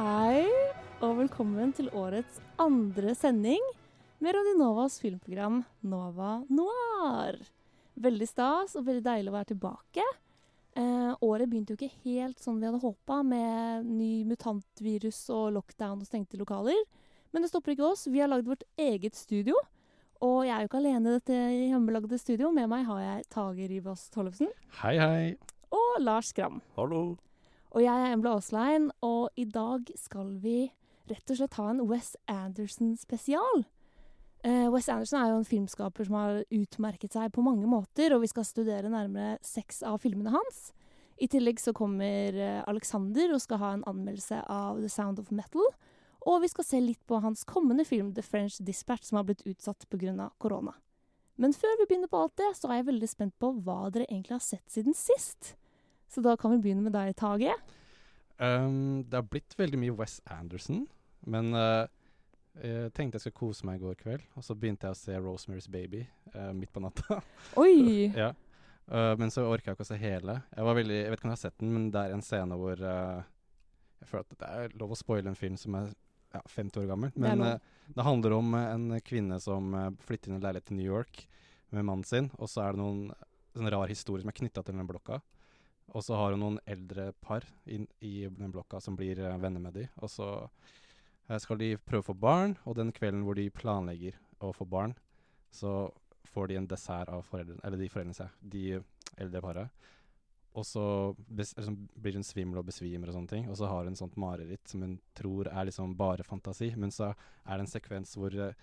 Hei, og velkommen til årets andre sending med Radionovas filmprogram Nova Noir. Veldig stas og veldig deilig å være tilbake. Eh, året begynte jo ikke helt sånn vi hadde håpa, med ny mutantvirus og lockdown og stengte lokaler. Men det stopper ikke oss. Vi har lagd vårt eget studio. Og jeg er jo ikke alene i dette hjemmelagde studio. Med meg har jeg Tage Rybas Tollefsen Hei, hei. og Lars Skram. Hallo. Og jeg er Embla Aaslein, og i dag skal vi rett og slett ha en Wes Anderson-spesial. Eh, Wes Anderson er jo en filmskaper som har utmerket seg på mange måter, og vi skal studere nærmere seks av filmene hans. I tillegg så kommer eh, Alexander og skal ha en anmeldelse av The Sound of Metal. Og vi skal se litt på hans kommende film The French Dispatch, som har blitt utsatt pga. korona. Men før vi begynner på alt det, så er jeg veldig spent på hva dere egentlig har sett siden sist. Så da kan vi begynne med deg, Tage. Um, det har blitt veldig mye Wes Anderson, men uh, jeg tenkte jeg skulle kose meg i går kveld, og så begynte jeg å se Rosemary's Baby uh, midt på natta. Oi! ja. Uh, men så orka jeg ikke å se hele. Jeg, var veldig, jeg vet ikke om du har sett den, men det er en scene hvor Jeg føler at det er lov å spoile en film som er ja, 50 år gammel. Men det, det handler om en kvinne som flytter inn i en leilighet til New York med mannen sin, og så er det noen sånn rar historie som er knytta til den blokka. Og så har hun noen eldre par inn i den blokka som blir eh, venner med de. Og så eh, skal de prøve å få barn, og den kvelden hvor de planlegger å få barn, så får de en dessert av foreldrene, eller de foreldrene seg, de eldre paret. Og så liksom, blir hun svimmel og besvimer og sånne ting. Og så har hun sånt mareritt som hun tror er liksom bare fantasi. Men så er det en sekvens hvor eh,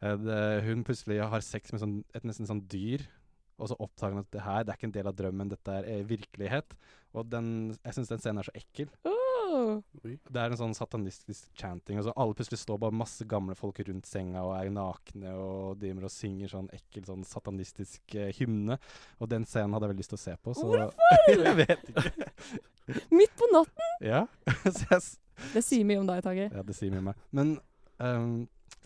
det, hun plutselig har sex med sånn, et nesten sånn dyr. Og så oppdager han at det her det er ikke en del av drømmen, dette er eh, virkelighet. Og den, jeg syns den scenen er så ekkel. Oh. Det er en sånn satanistisk chanting. Og så alle plutselig står bare masse gamle folk rundt senga og er nakne og driver og synger sånn ekkel sånn satanistisk eh, hymne. Og den scenen hadde jeg veldig lyst til å se på. Så Hvorfor? jeg vet ikke. Midt på natten! Ja. så jeg, Det sier mye om deg, Tage. ja, det sier mye om meg. Men um,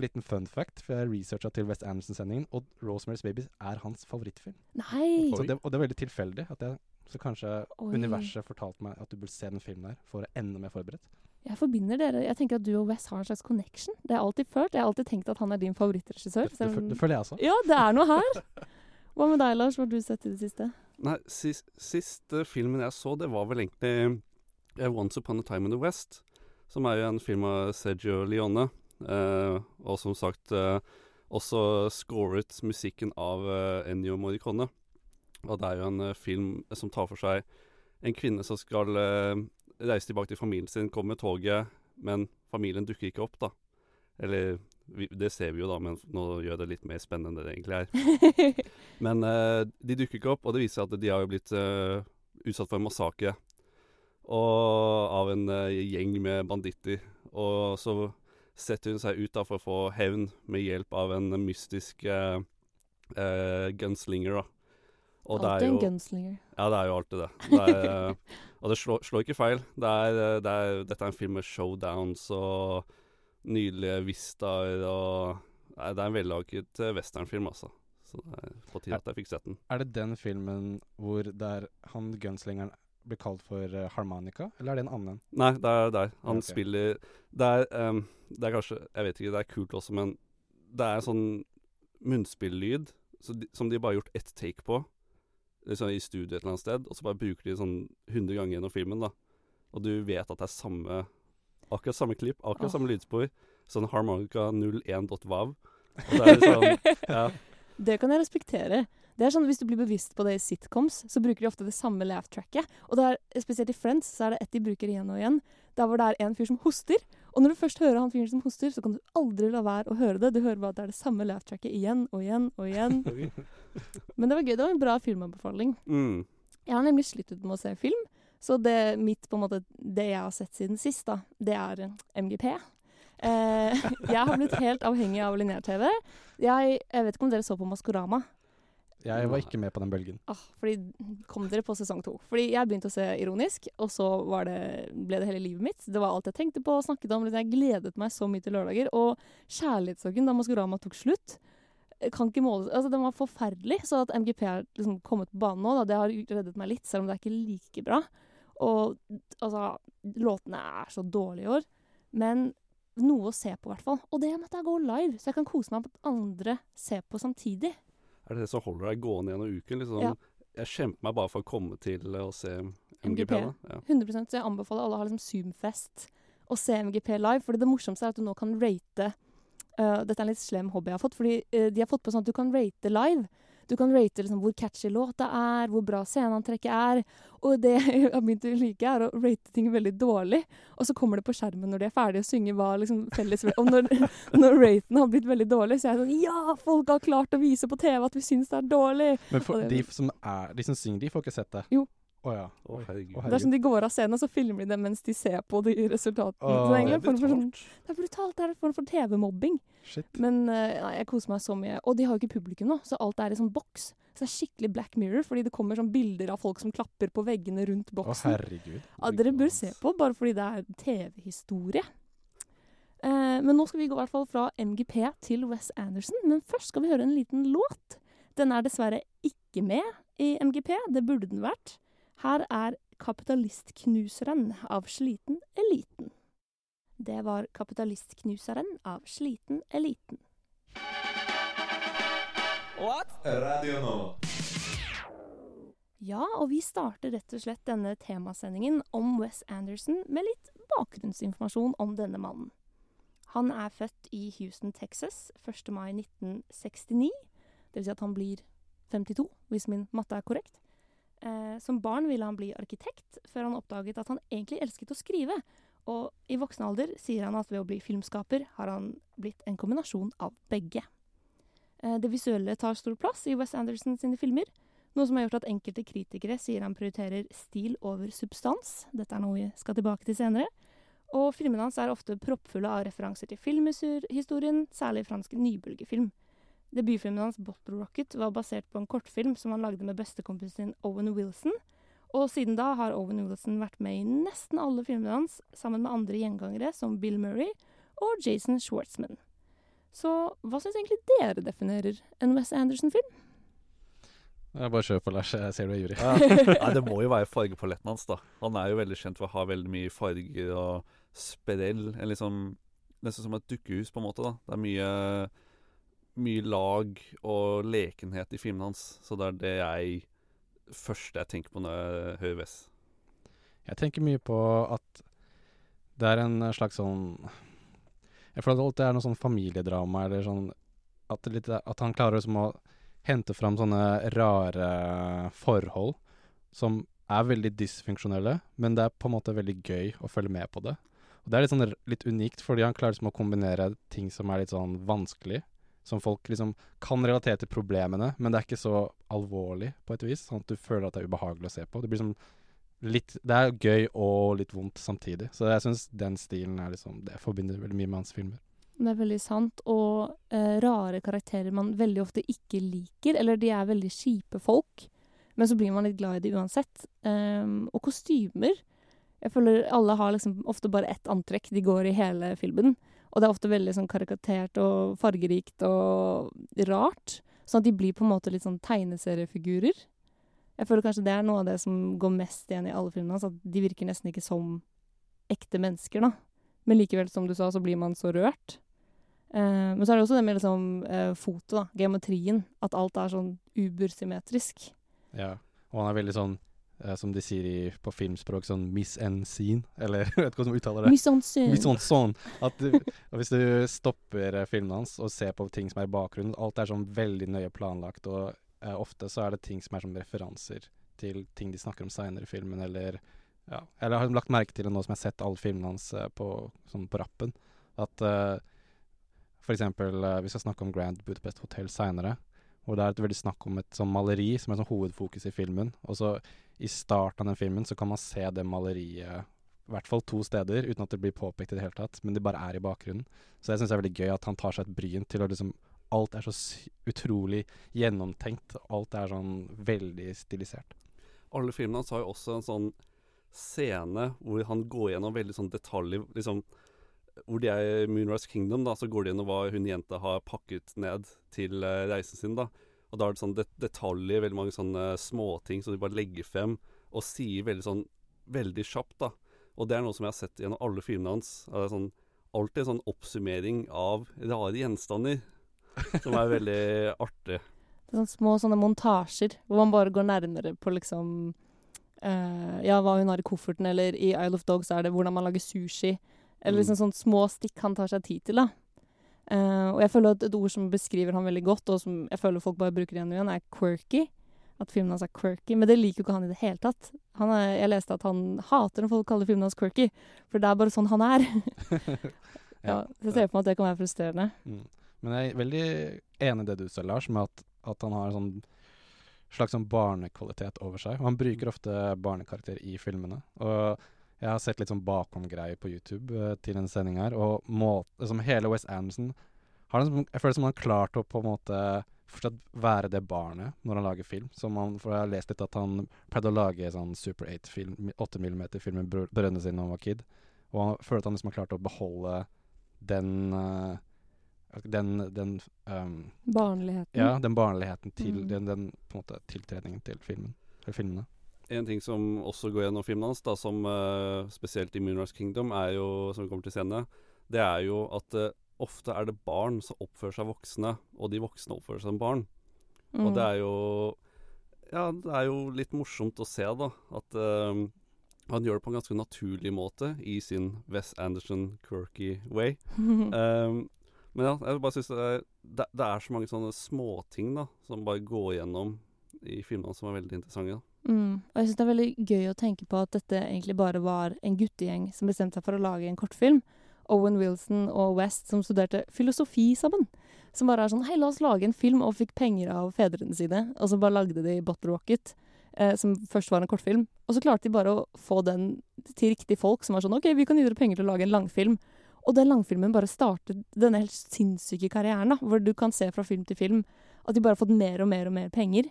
liten fun fact, for jeg researcha til West Anderson-sendingen, og Rosemary's Babies' er hans favorittfilm. Nei! Så det, og det er veldig tilfeldig. At jeg, så kanskje Oi. universet fortalte meg at du burde se den filmen der for å være enda mer forberedt. Jeg forbinder dere Jeg tenker at du og Wes har en slags connection. Det har jeg alltid følt. Jeg har alltid tenkt at han er din favorittregissør. Det, det, det føler jeg også. Ja, det er noe her. Hva med deg, Lars? Hva har du sett i det siste? Nei, sis, siste filmen jeg så, det var vel egentlig eh, Once Upon a Time in the West. Som er jo en film av Sergio Leone. Eh, og som sagt eh, også scoret musikken av eh, Ennio Morricone. Og det er jo en film som tar for seg en kvinne som skal reise tilbake til familien sin, komme med toget, men familien dukker ikke opp, da. Eller vi, det ser vi jo, da, men nå gjør jeg det litt mer spennende enn det egentlig er. Men eh, de dukker ikke opp, og det viser seg at de har jo blitt eh, utsatt for en massakre. Og av en eh, gjeng med banditter. Og så setter hun seg ut da for å få hevn med hjelp av en mystisk uh, uh, gunslinger, da. Og det er Alltid en gunslinger. Ja, det er jo alltid det. det er, eh, og det slår, slår ikke feil. Det er, det er, dette er en film med showdowns og nydelige vistaer og Nei, det er en vellaget westernfilm, altså. Så det er på tide at jeg fikk sett den. Er det den filmen hvor der han gunslingeren blir kalt for eh, harmonica, eller er det en annen? Nei, det er der. Han okay. spiller Det er, um, det er kanskje Jeg vet ikke, det er kult også, men det er sånn munnspillyd så de, som de bare har gjort ett take på. Liksom I studio et eller annet sted, og så bare bruker de sånn 100 ganger gjennom filmen, da. Og du vet at det er samme Akkurat samme klipp, akkurat oh. samme lydspor. Sånn harmonica 01.vav. Og så er det sånn Ja. Det kan jeg respektere. Det er sånn Hvis du blir bevisst på det i sitcoms, så bruker de ofte det samme laugh-tracket. Og det er, spesielt i Friends så er det ett de bruker igjen og igjen. Der hvor det er en fyr som hoster. Og når du først hører han fyren som hoster, så kan du aldri la være å høre det. Du hører bare at det er det samme laugh-tracket igjen og igjen og igjen. Men det var gøy. Det var en bra filmanbefaling. Mm. Jeg har nemlig sluttet med å se film. Så det mitt, på en måte, det jeg har sett siden sist, da, det er eh, MGP. Eh, jeg har blitt helt avhengig av lineær-TV. Jeg, jeg vet ikke om dere så på Maskorama. Jeg var ikke med på den bølgen. Ah, fordi Kom dere på sesong to? Fordi jeg begynte å se ironisk, og så det, ble det hele livet mitt. Det var alt jeg tenkte på og snakket om. liksom, Jeg gledet meg så mye til lørdager. Og kjærlighetssorgen da Maskorama tok slutt, kan ikke måles Altså, den var forferdelig. Så at MGP har liksom kommet på banen nå, da, det har reddet meg litt, selv om det er ikke like bra. Og altså Låtene er så dårlige i år. Men noe å se på, i hvert fall. Og det med at jeg går live, så jeg kan kose meg på at andre ser på samtidig. Er det det som holder deg gående gjennom uken? Liksom, Ja. Jeg kjemper meg bare for å komme til å se MGP. MGP. Ja. 100 Så jeg anbefaler alle å ha liksom Zoom-fest og se MGP live. Fordi det morsomste er at du nå kan rate uh, Dette er en litt slem hobby jeg har fått, fordi uh, de har fått på sånn at du kan rate live. Du kan rate liksom hvor catchy låta er, hvor bra sceneantrekket er. Og det jeg har begynt å like, er å rate ting veldig dårlig. Og så kommer det på skjermen når de er ferdige å synge hva liksom felles Og når, når raten har blitt veldig dårlig, så er jeg sånn Ja, folk har klart å vise på TV at vi syns det er dårlig! Men for, det- de, som er, de som synger, de får ikke sett det? Jo. Å ja. Å, Oi. herregud. Det er som de går av scenen, og så filmer de det mens de ser på de resultatene. Oh, det er sånn brutalt. Det er brutalt. Det er en form for TV-mobbing. Men uh, jeg koser meg så mye. Og de har jo ikke publikum nå, så alt er i sånn boks. Så det er skikkelig Black Mirror, fordi det kommer sånn bilder av folk som klapper på veggene rundt Å, boksen. herregud. ja, dere bør se på, bare fordi det er TV-historie. Uh, men nå skal vi gå i hvert fall fra MGP til Wes Anderson. Men først skal vi høre en liten låt. Den er dessverre ikke med i MGP. Det burde den vært. Her er 'Kapitalistknuseren' av Sliten Eliten. Det var 'Kapitalistknuseren' av Sliten Eliten. What? Radio nå. Ja, og vi starter rett og slett denne temasendingen om Wes Anderson med litt bakgrunnsinformasjon om denne mannen. Han er født i Houston, Texas 1. mai 1969. Det vil si at han blir 52, hvis min matte er korrekt. Eh, som barn ville han bli arkitekt, før han oppdaget at han egentlig elsket å skrive. Og i voksen alder sier han at ved å bli filmskaper har han blitt en kombinasjon av begge. Eh, det visuelle tar stor plass i Wes Anderson sine filmer, noe som har gjort at enkelte kritikere sier han prioriterer stil over substans. Dette er noe vi skal tilbake til senere. Og filmene hans er ofte proppfulle av referanser til filmhistorien, særlig fransk nybølgefilm. Debutfilmen hans, 'Bottle Rocket', var basert på en kortfilm som han lagde med bestekompisen sin Owen Wilson. Og siden da har Owen Wilson vært med i nesten alle filmene hans, sammen med andre gjengangere som Bill Murray og Jason Schwartzman. Så hva syns egentlig dere definerer en Wes Anderson-film? Bare kjør på, Lars. Jeg ser du er jury. Ja. Nei, det må jo være fargepaletten hans, da. Han er jo veldig kjent for å ha veldig mye farger og sprell. Liksom, nesten som et dukkehus, på en måte. da. Det er mye, mye lag og lekenhet i filmene hans. Så det er det jeg første jeg tenker på når jeg hører Wes. Jeg tenker mye på at det er en slags sånn Jeg føler at det er noe sånn familiedrama, eller sånn At, litt, at han klarer liksom å hente fram sånne rare forhold som er veldig dysfunksjonelle, men det er på en måte veldig gøy å følge med på det. Og det er litt sånn litt unikt, fordi han klarer liksom å kombinere ting som er litt sånn vanskelig, som folk liksom kan relatere til problemene, men det er ikke så alvorlig på et vis, sånn at du føler at det er ubehagelig å se på. Det blir som litt Det er gøy og litt vondt samtidig. Så jeg syns den stilen er liksom Det forbinder veldig mye med hans filmer. Det er veldig sant. Og eh, rare karakterer man veldig ofte ikke liker, eller de er veldig kjipe folk. Men så blir man litt glad i det uansett. Um, og kostymer. Jeg føler alle har liksom ofte bare ett antrekk de går i hele filmen. Og det er ofte veldig sånn karikatert og fargerikt og rart. Sånn at de blir på en måte litt sånn tegneseriefigurer. Jeg føler kanskje det er noe av det som går mest igjen i alle filmene hans, at de virker nesten ikke som ekte mennesker, da. Men likevel, som du sa, så blir man så rørt. Eh, men så er det også det med liksom, eh, foto, da. Geometrien. At alt er sånn ubersymmetrisk. Ja. Og han er veldig sånn, eh, som de sier i, på filmspråk, sånn miss en scene. Eller jeg vet ikke hvordan man uttaler det. «Miss-en-scene». Miss on scene. At du, hvis du stopper eh, filmen hans og ser på ting som er i bakgrunnen, alt er sånn veldig nøye planlagt, og uh, ofte så er det ting som er som referanser til ting de snakker om seinere i filmen, eller ja. Eller jeg har lagt merke til det nå som jeg har sett alle filmene hans uh, på, sånn på rappen, at uh, for eksempel vi skal snakke om Grand Budapest Hotel seinere, Hvor det er et veldig snakk om et sånn maleri som er sånn hovedfokus i filmen. Og så i starten av den filmen så kan man se det maleriet i hvert fall to steder, uten at det blir påpekt i det hele tatt. Men det bare er i bakgrunnen. Så jeg syns det er veldig gøy at han tar seg et bryn til å liksom Alt er så utrolig gjennomtenkt. Alt er sånn veldig stilisert. Alle filmene hans har jo også en sånn scene hvor han går gjennom veldig sånn detaljer liksom, Hvor de er i Moonrise Kingdom, da, så går de gjennom hva hun jenta har pakket ned til eh, reisen sin. da. Og da er det sånn det, detaljer, veldig mange sånne småting som de bare legger frem og sier veldig sånn veldig kjapt. da. Og det er noe som jeg har sett gjennom alle filmene hans. Det er sånn, alltid en sånn oppsummering av rare gjenstander. Som er veldig artig. Det er sånn små sånne montasjer hvor man bare går nærmere på liksom uh, Ja, hva hun har i kofferten, eller i Isle of Dogs er det hvordan man lager sushi. Eller Mm. liksom sånne små stikk han tar seg tid til, da. Uh, og jeg føler at et ord som beskriver han veldig godt, og som jeg føler folk bare bruker igjen og igjen, er quirky. At filmen hans er quirky. Men det liker jo ikke han i det hele tatt. Han er, jeg leste at han hater når folk kaller filmen hans quirky, for det er bare sånn han er. ja, så jeg ser for meg at det kan være frustrerende. Mm. Men jeg er veldig enig i det du sa, Lars, med at, at han har en sånn slags sånn barnekvalitet over seg. Og han bruker ofte barnekarakter i filmene. Og jeg har sett litt sånn bakom-greier på YouTube uh, til en sending her, og må, liksom hele Wes Anderson har liksom, Jeg føler som han har klart å på en måte fortsatt være det barnet når han lager film. Som han, for jeg har lest litt at han pleide å lage sånn Super 8-film, 8 mm-film med brø- brødrene sine da han var kid. Og han føler at han liksom har klart å beholde den uh, den, den um, Barnligheten. Ja, den barnligheten til Mm. den, den på en måte tiltredningen til filmen. Eller filmene. En ting som også går gjennom filmen hans, da, som uh, spesielt i Moonrise Kingdom, er jo, som vi kommer til senere, det er jo at uh, ofte er det barn som oppfører seg voksne, og de voksne oppfører seg som barn. Mm. Og det er jo Ja, det er jo litt morsomt å se, da, at uh, han gjør det på en ganske naturlig måte i sin Wes Anderson quirky way. Um, men ja, jeg bare synes det, er- det, det er så mange sånne småting som bare går gjennom i filmene som er veldig interessante. Mm. Og jeg syns det er veldig gøy å tenke på at dette egentlig bare var en guttegjeng som bestemte seg for å lage en kortfilm. Owen Wilson og West som studerte filosofi sammen. Som bare er sånn Hei, la oss lage en film, og fikk penger av fedrene sine. Og så bare lagde de Bottle Rocket, eh, som først var en kortfilm. Og så klarte de bare å få den til riktige folk, som var sånn OK, vi kan gi dere penger til å lage en langfilm. Og den langfilmen bare startet denne helt sinnssyke karrieren, da, hvor du kan se fra film til film at de bare har fått mer og mer og mer penger.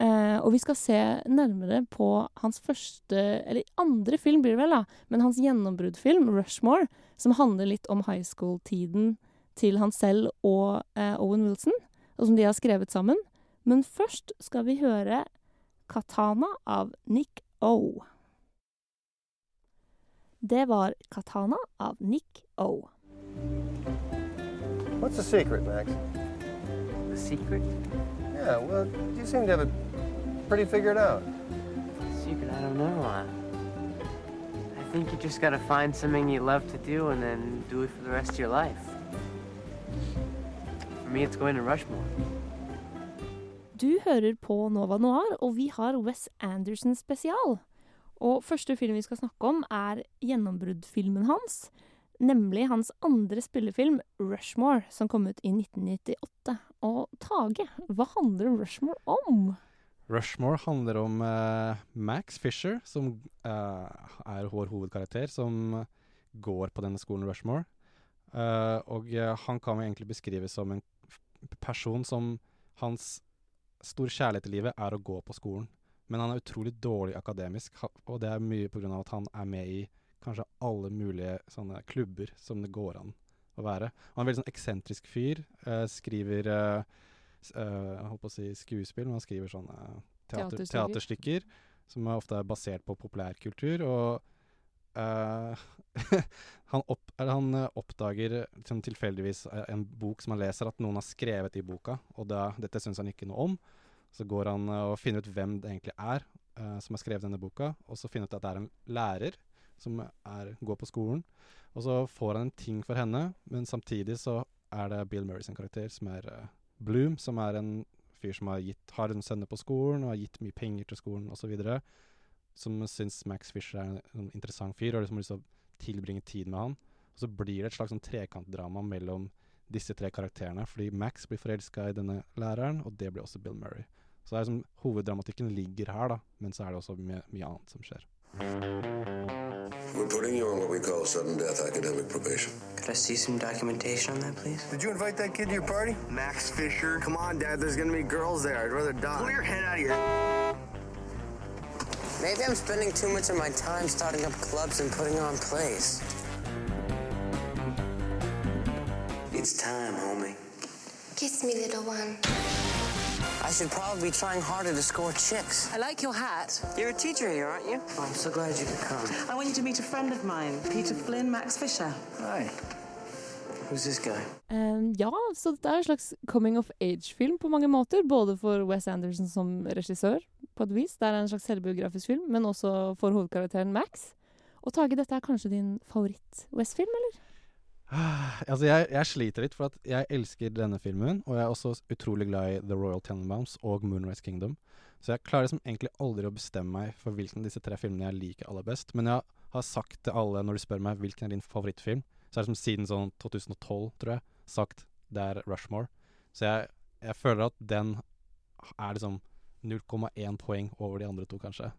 Eh, og vi skal se nærmere på hans første, eller andre film blir det vel, da, men hans gjennombruddfilm, 'Rushmore', som handler litt om high school-tiden til han selv og eh, Owen Wilson, og som de har skrevet sammen. Men først skal vi høre 'Katana' av Nick O. Det var 'Katana' av Nick O. What's the secret, Max? The secret? Yeah, well, you seem to have it pretty figured out. Secret? I don't know. Uh, I think you just gotta find something you love to do and then do it for the rest of your life. For me, it's going to Rushmore. Du hører på Nova Noir, og vi har Wes Anderson spesial. Og første film vi skal snakke om, er gjennombruddfilmen hans. Nemlig hans andre spillefilm, Rushmore, som kom ut i 1998. Og Tage, hva handler Rushmore om? Rushmore handler om uh, Max Fisher, som uh, er vår hovedkarakter, som går på denne skolen Rushmore. Uh, og han kan vi egentlig beskrive som en person som hans store kjærlighet i livet er å gå på skolen. Men han er utrolig dårlig akademisk, og det er mye pga. at han er med i kanskje alle mulige sånne klubber som det går an å være. Han er en veldig sånn eksentrisk fyr. skriver eh, jeg holdt på å si skuespill, men han skriver sånne teater, Teaterstykker. teaterstykker som ofte er basert på populærkultur. Og eh, han, opp, eller han eh, oppdager sånn tilfeldigvis eh, en bok som han leser, at noen har skrevet i boka, og da, dette syns han ikke noe om. Så går han eh, og finner ut hvem det egentlig er uh, som har skrevet denne boka, og så finner ut at det er en lærer som er, går på skolen. Og så får han en ting for henne, men samtidig så er det Bill Murray sin karakter, som er eh, Bloom, som er en fyr som har, gitt, har en sønne på skolen og har gitt mye penger til skolen osv. Som syns Max Fisher er en, en interessant fyr og liksom har lyst til å tilbringe tid med han. Og så blir det et slags sånn trekantdrama mellom disse tre karakterene. Fordi Max blir forelska i denne læreren, og det blir også Bill Murray. Så det er liksom, hoveddramatikken ligger her, da, men så er det også mye, mye annet som skjer. We're putting you on what we call sudden death academic probation. Could I see some documentation on that, please? Did you invite that kid to your party? Max Fisher. Come on, Dad. There's gonna be girls there. I'd rather die. Pull your head out of your. Maybe I'm spending too much of my time starting up clubs and putting on plays. It's time, homie. Kiss me, little one. I should probably be trying harder to score chicks. I like your hat. You're a teacher here, aren't you? Oh, I'm so glad you could come. I want you to meet a friend of mine, Peter Flynn, Max Fisher. Hi. Who's this guy? Um, ja, så dette er en slags coming of age-film på mange måter. Både for Wes Anderson som regissør, på et vis. Det er en slags selvbiografisk film, men også for hovedkarakteren Max. Og Tage, dette er kanskje din favoritt-Wes-film, eller? Altså, jeg, jeg sliter litt, for at jeg elsker denne filmen, og jeg er også utrolig glad i The Royal Tenenbaums og Moonrise Kingdom. Så jeg klarer liksom egentlig aldri å bestemme meg for hvilken av disse tre filmene jeg liker aller best. Men jeg har sagt til alle når de spør meg hvilken er din favorittfilm, så er det som siden sånn 2012, tror jeg, sagt det er Rushmore. Så jeg, jeg føler at den er liksom 0,1 poeng over de andre to, kanskje.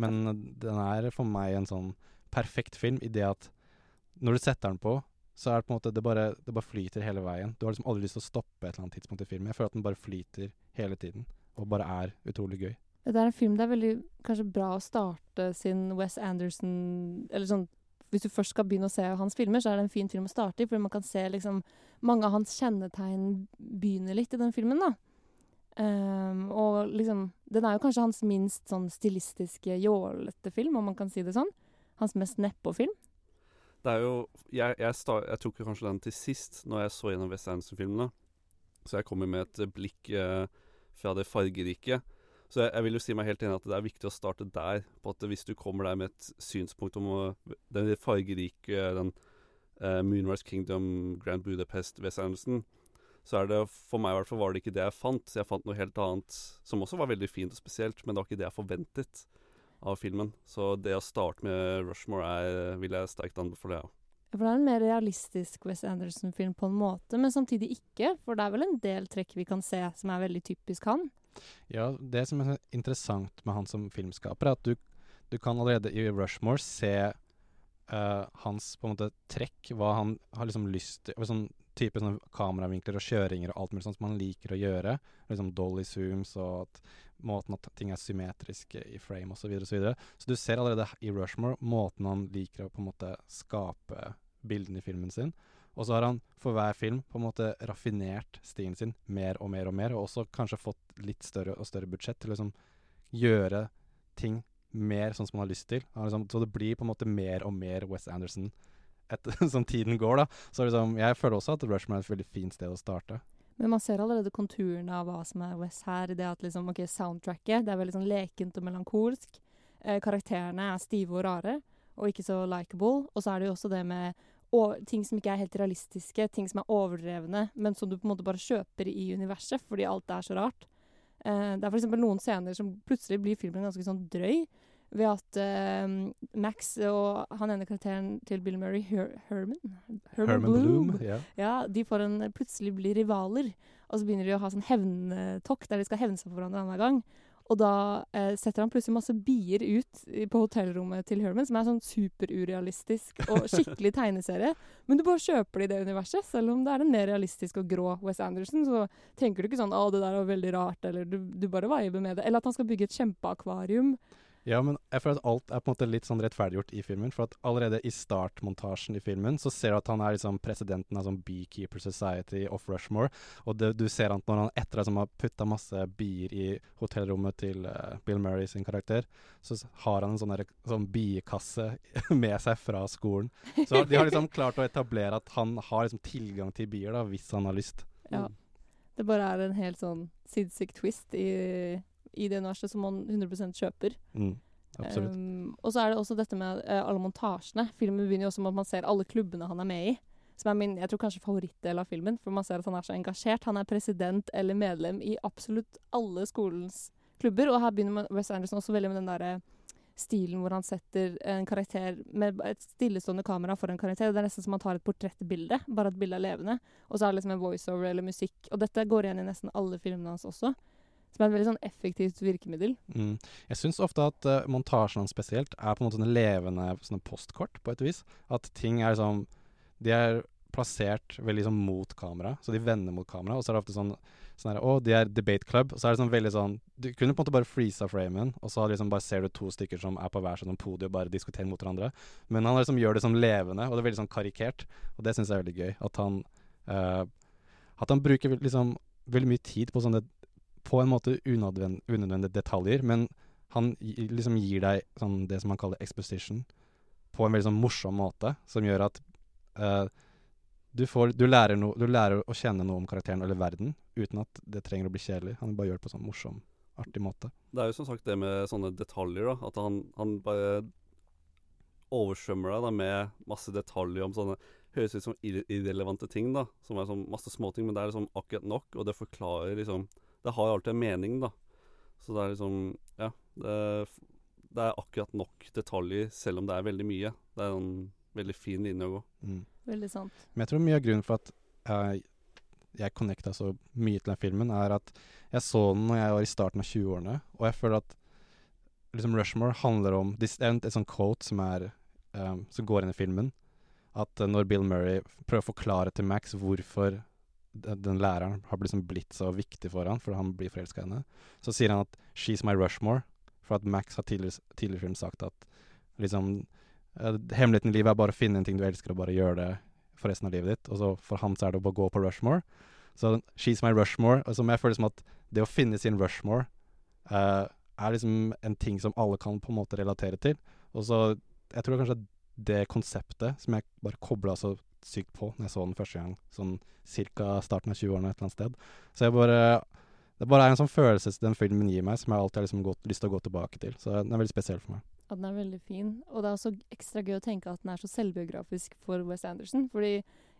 Men den er for meg en sånn perfekt film i det at når du setter den på, så er det på en måte det bare, det bare flyter hele veien. Du har liksom aldri lyst til å stoppe et eller annet tidspunkt i filmen. Jeg føler at den bare flyter hele tiden, og bare er utrolig gøy. Det er en film det er veldig kanskje bra å starte sin Wes Anderson Eller sånn Hvis du først skal begynne å se hans filmer, så er det en fin film å starte i, fordi man kan se liksom Mange av hans kjennetegn begynner litt i den filmen, da. Um, og liksom Den er jo kanskje hans minst sånn stilistiske, jålete film, om man kan si det sånn. Hans mest nedpå-film. Det er jo Jeg, jeg, start, jeg tok kanskje den til sist, når jeg så gjennom West Anderson-filmene. Så jeg kommer med et blikk eh, fra det fargerike. Så jeg, jeg, vil jo si meg helt enig at det er viktig å starte der. På at hvis du kommer der med et synspunkt om den fargerike, den uh, Moonrise Kingdom, Grand Budapest, West Anderson, så er det for meg i hvert fall var det ikke det jeg fant. Jeg fant noe helt annet som også var veldig fint og spesielt, men det var ikke det jeg forventet av filmen. Så det å starte med Rushmore er, vil jeg sterkt anbefale, ja. For det er en mer realistisk West Anderson-film på en måte, men samtidig ikke. For det er vel en del trekk vi kan se som er veldig typisk han. Ja, det som er interessant med han som filmskaper, er at du, du kan allerede i Rushmore se uh, hans på en måte trekk, hva han har liksom lyst til sånn type sånn kameravinkler og kjøringer og alt mulig sånt som han liker å gjøre. Liksom dolly zooms og at måten at ting er symmetriske i frame osv. Så, videre, og så, videre. så du ser allerede i Rushmore måten han liker å på en måte skape bildene i filmen sin. Og så har han for hver film på en måte raffinert stilen sin mer og mer og mer, og også kanskje fått litt større og større budsjett til å liksom gjøre ting mer sånn som han har lyst til. Liksom, så det blir på en måte mer og mer Wes Anderson etter, som tiden går, da. Så liksom, jeg føler også at Rushmore er et veldig fint sted å starte. Men man ser allerede konturene av hva som er Wes her. Det at liksom, ok, soundtracket det er veldig sånn lekent og melankolsk. Eh, karakterene er stive og rare, og ikke så likeable. Og så er det jo også det med ting som ikke er helt realistiske, ting som er overdrevne, men som du på en måte bare kjøper i universet fordi alt er så rart. Eh, det er f.eks. noen scener som plutselig blir filmen ganske sånn drøy ved at uh, Max og han ene karakteren til Bill Murray, Her Herman, Herman, Herman Bloom, Bloom yeah. ja, de får en, plutselig blir rivaler. Og så begynner de å ha sånn hevntokk der de skal hevne seg på hverandre annenhver gang. Og da eh, setter han plutselig masse bier ut på hotellrommet til Herman, som er sånn superurealistisk og skikkelig tegneserie. Men du bare kjøper det i det universet. Selv om det er en mer realistisk og grå Wes Anderson, så tenker du ikke sånn 'Å, det der var veldig rart', eller du, du bare viber med det. Eller at han skal bygge et kjempeakvarium. Ja, men jeg føler at alt er på en måte litt sånn rettferdiggjort i filmen. For at allerede i startmontasjen i filmen så ser du at han er liksom presidenten av sånn Beekeeper Society of Rushmore. Og det, du ser at når han etter han har putta masse bier i hotellrommet til uh, Bill Murray sin karakter, så har han en sånn, der, sånn biekasse med seg fra skolen. Så de har liksom klart å etablere at han har liksom tilgang til bier da, hvis han har lyst. Ja. Det bare er en helt sånn sinnssyk twist i i det universet som man 100 kjøper. Mm. Um, og så er det også dette med uh, alle montasjene. Filmen begynner jo også med at man ser alle klubbene han er med i. Som er min jeg tror kanskje favorittdel av filmen. For man ser at han er så engasjert. Han er president eller medlem i absolutt alle skolens klubber. Og her begynner man, West Anderson også veldig med den derre stilen hvor han setter en karakter med et stillestående kamera for en karakter. Det er nesten som han tar et portrettbilde, bare et bilde er levende. Og så er det liksom en voiceover eller musikk. Og dette går igjen i nesten alle filmene hans også. Som er et veldig sånn effektivt virkemiddel. Mm. Jeg syns ofte at uh, montasjene spesielt er på en måte sånne levende sånne postkort, på et vis. At ting er liksom De er plassert veldig sånn mot kamera, så de vender mot kamera. Og så er det ofte sånn sånn her, Å, de er debate club. Og så er det sånn veldig sånn Du kunne på en måte bare freeza framen, og så liksom bare ser du to stykker som er på hver sånn podium og bare diskuterer mot hverandre. Men han liksom gjør det som levende, og det er veldig sånn karikert. Og det syns jeg er veldig gøy. At han uh, At han bruker liksom veldig mye tid på sånne På en måte unødvendige detaljer, men han liksom gir deg sånn det som han kaller exposition, på en veldig sånn morsom måte, som gjør at uh, du, får, du, lærer no, du, lærer å kjenne noe om karakteren eller verden uten at det trenger å bli kjedelig. Han bare gjør det på sånn morsom, artig måte. Det er jo som sagt det med sånne detaljer, da. At han, han bare oversvømmer deg da med masse detaljer om sånne Høres ut som irrelevante ting, da. Som er sånn masse småting, men det er liksom akkurat nok, og det forklarer liksom Det har jo alltid en mening, da. Så det er liksom Ja. Det, det er akkurat nok detaljer, selv om det er veldig mye. Det er en veldig fin linje å gå. Mm. Veldig sant. Men jeg tror mye av grunnen for at jeg, jeg connecta så mye til den filmen, er at jeg så den når jeg var i starten av 20-årene, og jeg føler at liksom Rushmore handler om Det er et sånt quote som, er, um, som går inn i filmen. At uh, når Bill Murray prøver å forklare til Max hvorfor den læreren har liksom blitt så viktig for han, for han blir forelska i henne, så sier han at 'she's my Rushmore', for at Max har tidligere, tidligere film sagt at liksom Uh, hemmeligheten i livet er bare å finne en ting du elsker, og bare gjøre det for resten av livet ditt. Og så for ham er det å bare gå på Rushmore. Så She's My Rushmore. Og som jeg føler som at det å finne sin Rushmore uh, er liksom en ting som alle kan på en måte relatere til. Og så Jeg tror kanskje det konseptet som jeg bare kobla så sykt på når jeg så den første gang, sånn cirka starten av 20-årene et eller annet sted. Så jeg bare Det bare er en sånn følelse den filmen gir meg, som jeg alltid har liksom gått, lyst til å gå tilbake til. Så den er veldig spesiell for meg. Ja, den er veldig fin. Og det er også ekstra gøy å tenke at den er så selvbiografisk for West Anderson. Fordi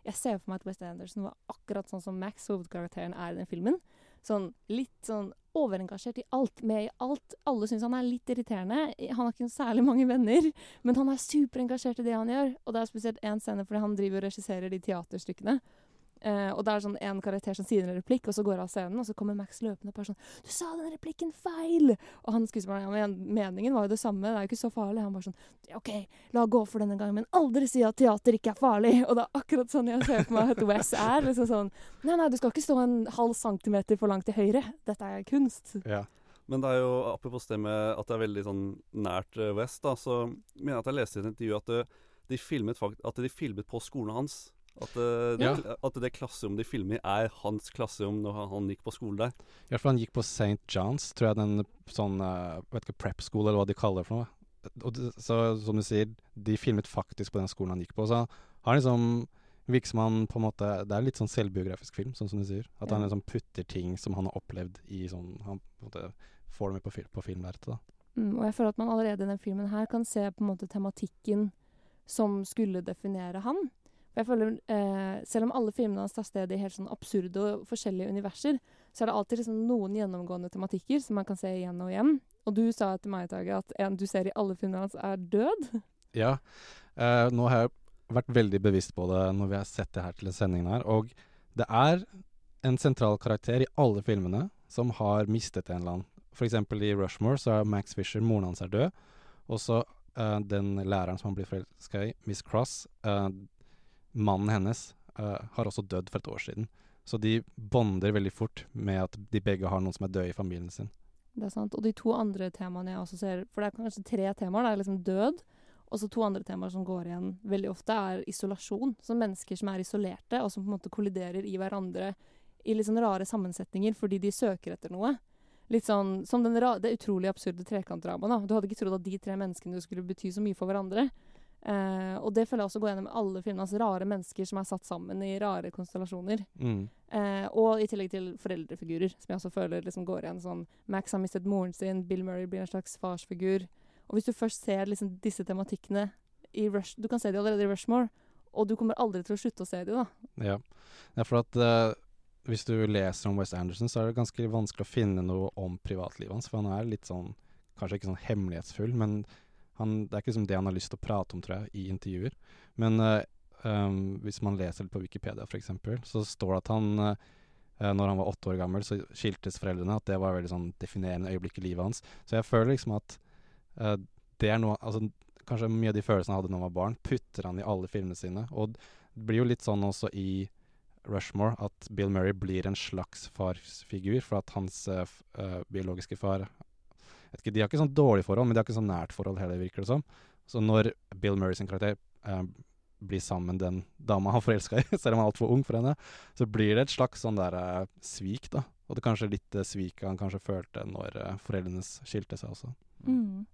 jeg ser for meg at West Anderson var akkurat sånn som Max, hovedkarakteren, er i den filmen. Sånn litt sånn overengasjert i alt, med i alt. Alle syns han er litt irriterende. Han har ikke særlig mange venner, men han er superengasjert i det han gjør. Og det er spesielt én scene fordi han driver og regisserer de teaterstykkene. Uh, og det er sånn en karakter som sier en replikk, og så går av scenen, og så kommer Max løpende og bare sånn 'Du sa den replikken feil!' Og han skuespilleren ja, men meningen var jo det samme, det er jo ikke så farlig. Han bare sånn 'OK, la gå for denne gangen, men aldri si at teater ikke er farlig!' Og det er akkurat sånn jeg ser for meg at Wes er. liksom sånn 'Nei, nei, du skal ikke stå en halv centimeter for langt til høyre. Dette er kunst'. Ja. Men det er jo, apropos det med at det er veldig sånn nært uh, West, da, så mener jeg at jeg leste i et intervju at, uh, de filmet, at de filmet på skolen hans. At, uh, ja. det, at det klasserommet de filmer, er hans klasserom når han, han gikk på skole der. Ja, for han gikk på St. Johns, tror jeg, den sånn uh, vet ikke, prep-skole, eller hva de kaller det for noe. Og så som du sier, de filmet faktisk på den skolen han gikk på. Så han liksom virker som han på en måte Det er litt sånn selvbiografisk film, sånn som du sier. At ja. han liksom putter ting som han har opplevd i sånn Han på en måte får det med på, film, på filmlerretet, da. Mm, og jeg føler at man allerede i den filmen her kan se på en måte tematikken som skulle definere han. For jeg føler, eh, Selv om alle filmene hans tar sted i helt sånn absurde og forskjellige universer, så er det alltid liksom noen gjennomgående tematikker som man kan se igjen og igjen. Og du sa til meg, i dag at en du ser i alle filmene hans, er død. Ja. Eh, nå har jeg vært veldig bevisst på det når vi har sett det her til sendingen her. Og det er en sentral karakter i alle filmene som har mistet en eller annen. Eksempel i Rushmore så er Max Fisher, moren hans er død. Og så eh, den læreren som han blir forelska i, Miss Cross, uh, mannen hennes uh, har også dødd for et år siden. Så de bonder veldig fort med at de begge har noen som er døde i familien sin. Det er sant. Og de to andre temaene jeg også ser For det er kanskje tre temaer. Det er liksom død. Og så to andre temaer som går igjen veldig ofte, er isolasjon. Så mennesker som er isolerte, og som på en måte kolliderer i hverandre i litt sånn rare sammensetninger fordi de søker etter noe. Litt sånn som det utrolig absurde trekantdramaet. Du hadde ikke trodd at de tre menneskene skulle bety så mye for hverandre. Uh, og det føler jeg også går gjennom alle filmene. Altså rare mennesker som er satt sammen i rare konstellasjoner. Mm. Uh, og i tillegg til foreldrefigurer, som jeg også føler liksom går igjen. Sånn Max har mistet moren sin, Bill Murray blir en slags farsfigur. Og hvis du først ser liksom disse tematikkene i Rush Du kan se de allerede i Rushmore, og du kommer aldri til å slutte å se de, da. Ja. Er for at uh, hvis du leser om West Anderson, så er det ganske vanskelig å finne noe om privatlivet hans. For han er litt sånn Kanskje ikke sånn hemmelighetsfull, men han, Det er ikke liksom det han har lyst til å prate om, tror jeg, i intervjuer. Men uh, um, hvis man leser litt på Wikipedia, f.eks., så står det at han uh, når han var åtte år gammel, så skiltes foreldrene. At det var veldig sånn definerende øyeblikk i livet hans. Så jeg føler liksom at uh, det er noe Altså kanskje mye av de følelsene han hadde da han var barn, putter han i alle filmene sine. Og det blir jo litt sånn også i Rushmore at Bill Murray blir en slags farsfigur, for at hans uh, biologiske far ikke, De har ikke sånn dårlig forhold, men de har ikke sånn nært forhold heller, virker det som. Så når Bill Murray sin karakter eh, blir sammen den dama han forelska i, selv om han er altfor ung for henne, så blir det et slags sånn der eh, svik, da. Og det er kanskje litt eh, sviket han kanskje følte når eh, foreldrene skilte seg også. Mm.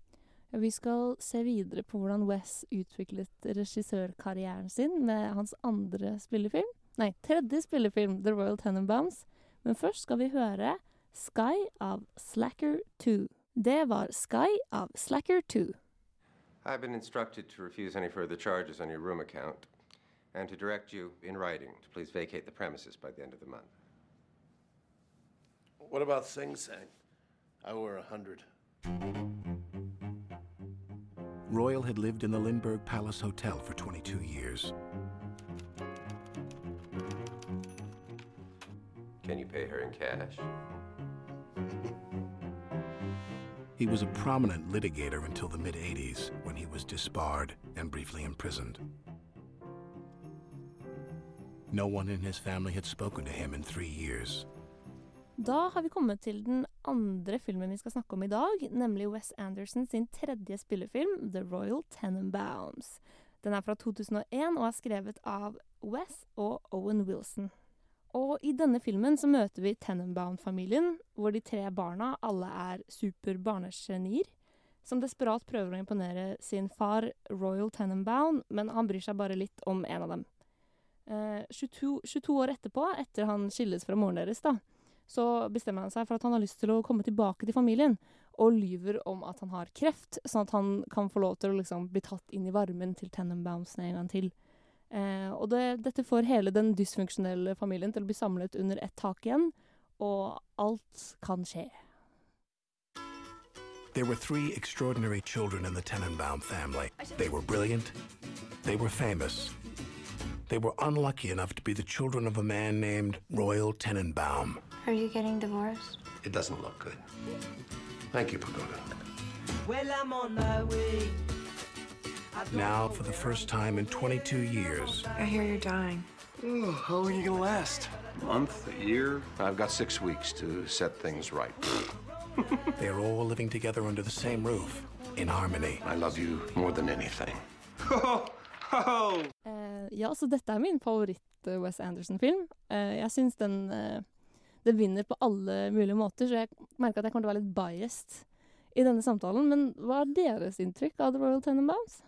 Vi skal se videre på hvordan Wes utviklet regissørkarrieren sin med hans andre spillefilm. Nei, tredje spillefilm, The Royal Tenenbaums. Men først skal vi høre Sky av Slacker 2. Det var Sky av Slacker 2. I've been instructed to refuse any further charges on your room account and to direct you in writing to please vacate the premises by the end of the month. What about Sing Sang? I owe her a hundred. Royal had lived in the Lindbergh Palace Hotel for 22 years. Can you pay her in cash? He was a prominent litigator until the mid 80s when he was disbarred and briefly imprisoned. No one in his family had spoken to him in three years. Da har vi kommet til den andre filmen vi skal snakke om i dag, nemlig Wes Anderson sin tredje spillefilm, The Royal Tenenbaums. Den er fra 2001 og er skrevet av Wes og Owen Wilson. Og i denne filmen så møter vi Tenenbaum-familien, hvor de tre barna alle er superbarnegenier, som desperat prøver å imponere sin far Royal Tenenbaum, men han bryr seg bare litt om en av dem. Eh, 22, 22 år etterpå, etter han skilles fra moren deres, da, så bestemmer han seg for at han har lyst til å komme tilbake til familien, og lyver om at han har kreft, sånn at han kan få lov til å liksom bli tatt inn i varmen til Tenenbaumsene en gang til. Eh, og det, dette får hele den dysfunksjonelle familien til å bli samlet under ett tak igjen, og alt kan skje. There were three extraordinary children in the Tenenbaum family. They were brilliant. They were famous. They were unlucky enough to be the children of a man named Royal Tenenbaum. Are you getting divorced? It doesn't look good. Thank you, Pagoda. Well, I'm on my way. Now, for the first time in 22 years, I hear you're dying. Oh, how long are you gonna last? A month, a year? I've got six weeks to set things right. they're all living together under the same roof, in harmony. I love you more than anything. uh, ja, så dette er min favoritt-Wes Anderson-film. Uh, jeg syns den uh, Den vinner på alle mulige måter, så jeg merker at jeg kommer til å være litt biased i denne samtalen. Men hva er deres inntrykk av The Royal Tenenbaums?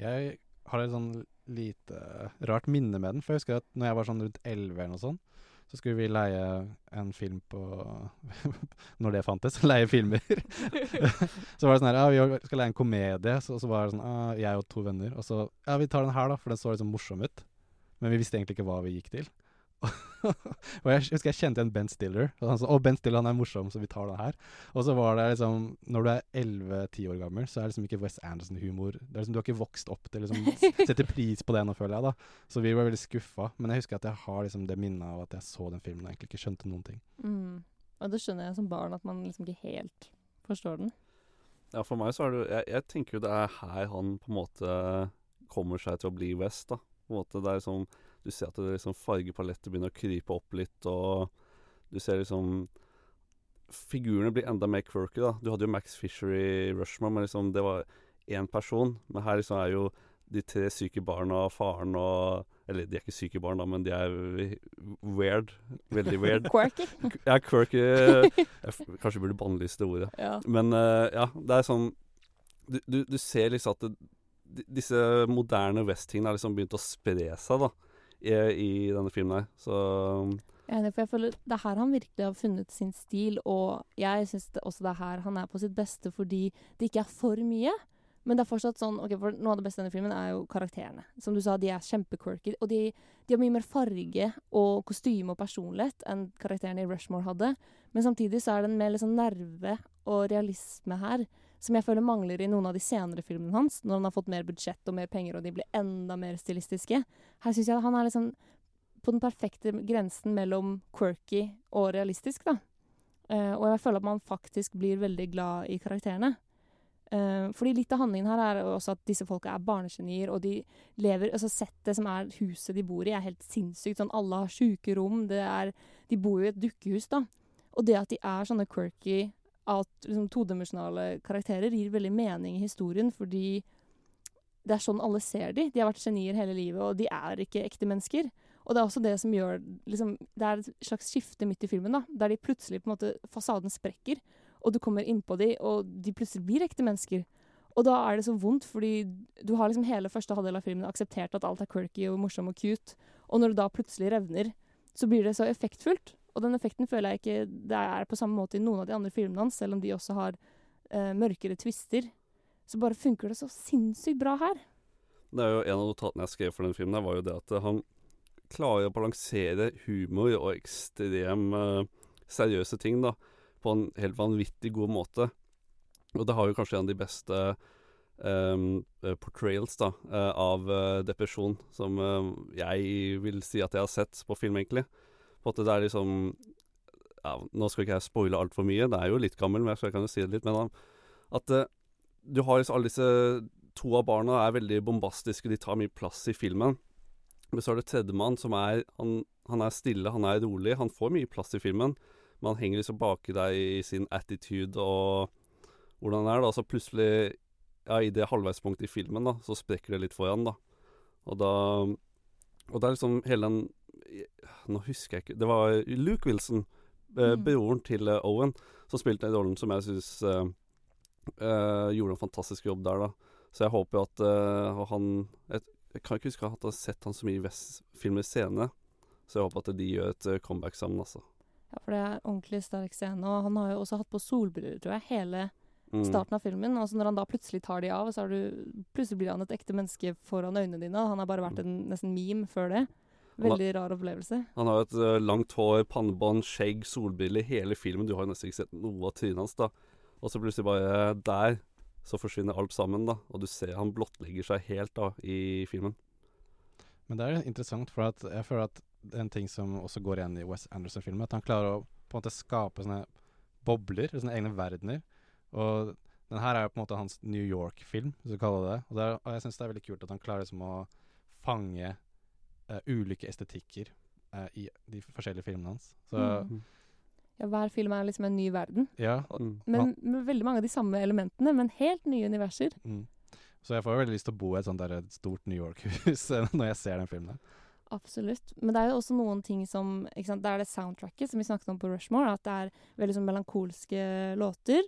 Jeg har et sånn lite rart minne med den, for jeg husker at når jeg var sånn rundt 11 eller noe sånt, så skulle vi leie en film på Når det fantes, leie filmer. så var det sånn her, ja, vi skal leie en komedie, så, så var det sånn, ah, jeg og to venner, og så, ja, vi tar den her da, for den så liksom morsom ut. Men vi visste egentlig ikke hva vi gikk til. Og jeg husker jeg kjente igjen Ben Stiller. Og han sa 'Å, Ben Stiller han er morsom, så vi tar den her'. Og så var det liksom Når du er 11-10 år gammel, så er det liksom ikke West Anderson-humor. Det er liksom Du har ikke vokst opp til liksom Setter pris på det nå, føler jeg, da. Så vi var veldig skuffa. Men jeg husker at jeg har liksom det minnet av at jeg så den filmen og egentlig ikke skjønte noen ting. Mm. Og det skjønner jeg som barn, at man liksom ikke helt forstår den. Ja, for meg så er det Jeg, jeg tenker jo det er her han på en måte kommer seg til å bli West, da. På en måte det er liksom Du ser at det liksom fargepalettet begynner å krype opp litt, og du ser liksom Figurene blir enda mer quirky, da. Du hadde jo Max Fisher i Rushmore, men liksom det var én person. Men her liksom er jo de tre syke barna og faren og Eller de er ikke syke barn, da, men de er weird. Veldig weird. quirky. Ja, quirky. Jeg kanskje burde bannlyse det ordet. Ja. Men uh, ja, det er sånn Du, du, du ser liksom at det, disse moderne West-tingene har liksom begynt å spre seg, da, i, i denne filmen her. Så er enig, for jeg føler det er her han virkelig har funnet sin stil, og jeg syns også det er her han er på sitt beste fordi det ikke er for mye. Men det er fortsatt sånn ok, for Noe av det beste i denne filmen er jo karakterene. Som du sa, de er kjempequirky. Og de, de har mye mer farge og kostyme og personlighet enn karakterene i Rushmore hadde. Men samtidig så er det en mer liksom nerve og realisme her som jeg føler mangler i noen av de senere filmene hans, når han har fått mer budsjett og mer penger, og de blir enda mer stilistiske. Her syns jeg han er liksom på den perfekte grensen mellom quirky og realistisk, da. Uh, og jeg føler at man faktisk blir veldig glad i karakterene. Uh, fordi litt av handlingen her er også at disse folka er barnegenier, og de lever Altså settet som er huset de bor i, er helt sinnssykt. Sånn alle har sjuke rom, det er De bor jo i et dukkehus, da. Og det at de er sånne quirky, alt, liksom todimensjonale karakterer, gir veldig mening i historien, fordi det er sånn alle ser de. De har vært genier hele livet, og de er ikke ekte mennesker. Og det er også det som gjør liksom, Det er et slags skifte midt i filmen, da, der de plutselig på en måte Fasaden sprekker, og du kommer innpå de, og de plutselig blir ekte mennesker. Og da er det så vondt, fordi du har liksom hele første halvdel av filmen akseptert at alt er quirky og morsom og cute, og når det da plutselig revner, så blir det så effektfullt. Og den effekten føler jeg ikke det er på samme måte i noen av de andre filmene hans, selv om de også har eh, mørkere twister. Så bare funker det så sinnssykt bra her. Det er jo En av notatene jeg skrev for den filmen, var jo det at han klarer å balansere humor og ekstrem eh, seriøse ting da, på en helt vanvittig god måte. Og det har jo kanskje en av de beste um, portrayals da, uh, av uh, depresjon som uh, jeg vil si at jeg har sett på film, egentlig. På at det er liksom ja, Nå skal ikke jeg spoile altfor mye, det er jo litt gammel, men jeg kan jo si det litt. Men at uh, du har liksom alle disse To av barna er veldig bombastiske, de tar mye plass i filmen. Men så er det tredjemann som er han, han er stille, han er rolig. Han får mye plass i filmen, men han henger liksom baki deg i sin attitude og hvordan han er. da, Så plutselig, ja, i det halvveispunktet i filmen, da, så sprekker det litt for han, da. Og da Og det er liksom hele den Nå husker jeg ikke Det var Luke Wilson, eh, Mm. broren til eh, Owen, som spilte den rollen som jeg syns eh, gjorde en fantastisk jobb der, da. Så jeg håper jo at uh, han jeg, jeg kan ikke huske at jeg har sett han så mye i West filmer senere, så jeg håper at de gjør et comeback sammen, altså. Ja, for det er ordentlig sterk scene. Og han har jo også hatt på solbriller, tror jeg, hele Mm. starten av filmen. Og så når han da plutselig tar de av, så du Plutselig blir han et ekte menneske foran øynene dine. Han har bare vært en nesten meme før det. Veldig rar opplevelse. Han har jo et uh, langt hår, pannebånd, skjegg, solbriller, hele filmen. Du har jo nesten ikke sett noe av trynet hans, da. Og så plutselig bare der, så forsvinner alt sammen, da. Og du ser han blottlegger seg helt, da, i filmen. Men det er interessant, for at jeg føler at det en ting som også går igjen i Wes Anderson-filmer, at han klarer å på en måte skape sånne bobler, sånne egne verdener. Og den her er jo på en måte hans New York-film, hvis du kaller det det. Og, det er, og jeg syns det er veldig kult at han klarer liksom å fange eh, ulike estetikker uh, i de forskjellige filmene hans. Så Mm. Ja, hver film er liksom en ny verden. ja. Mm. Men med veldig mange av de samme elementene, men helt nye universer. Mm. Så jeg får jo veldig lyst til å bo i et sånt der stort New York-hus eh, når jeg ser den filmen. Absolutt. Men det er jo også noen ting som ikke sant? Det er det soundtracket som vi snakket om på Rushmore, at det er veldig sånn melankolske låter.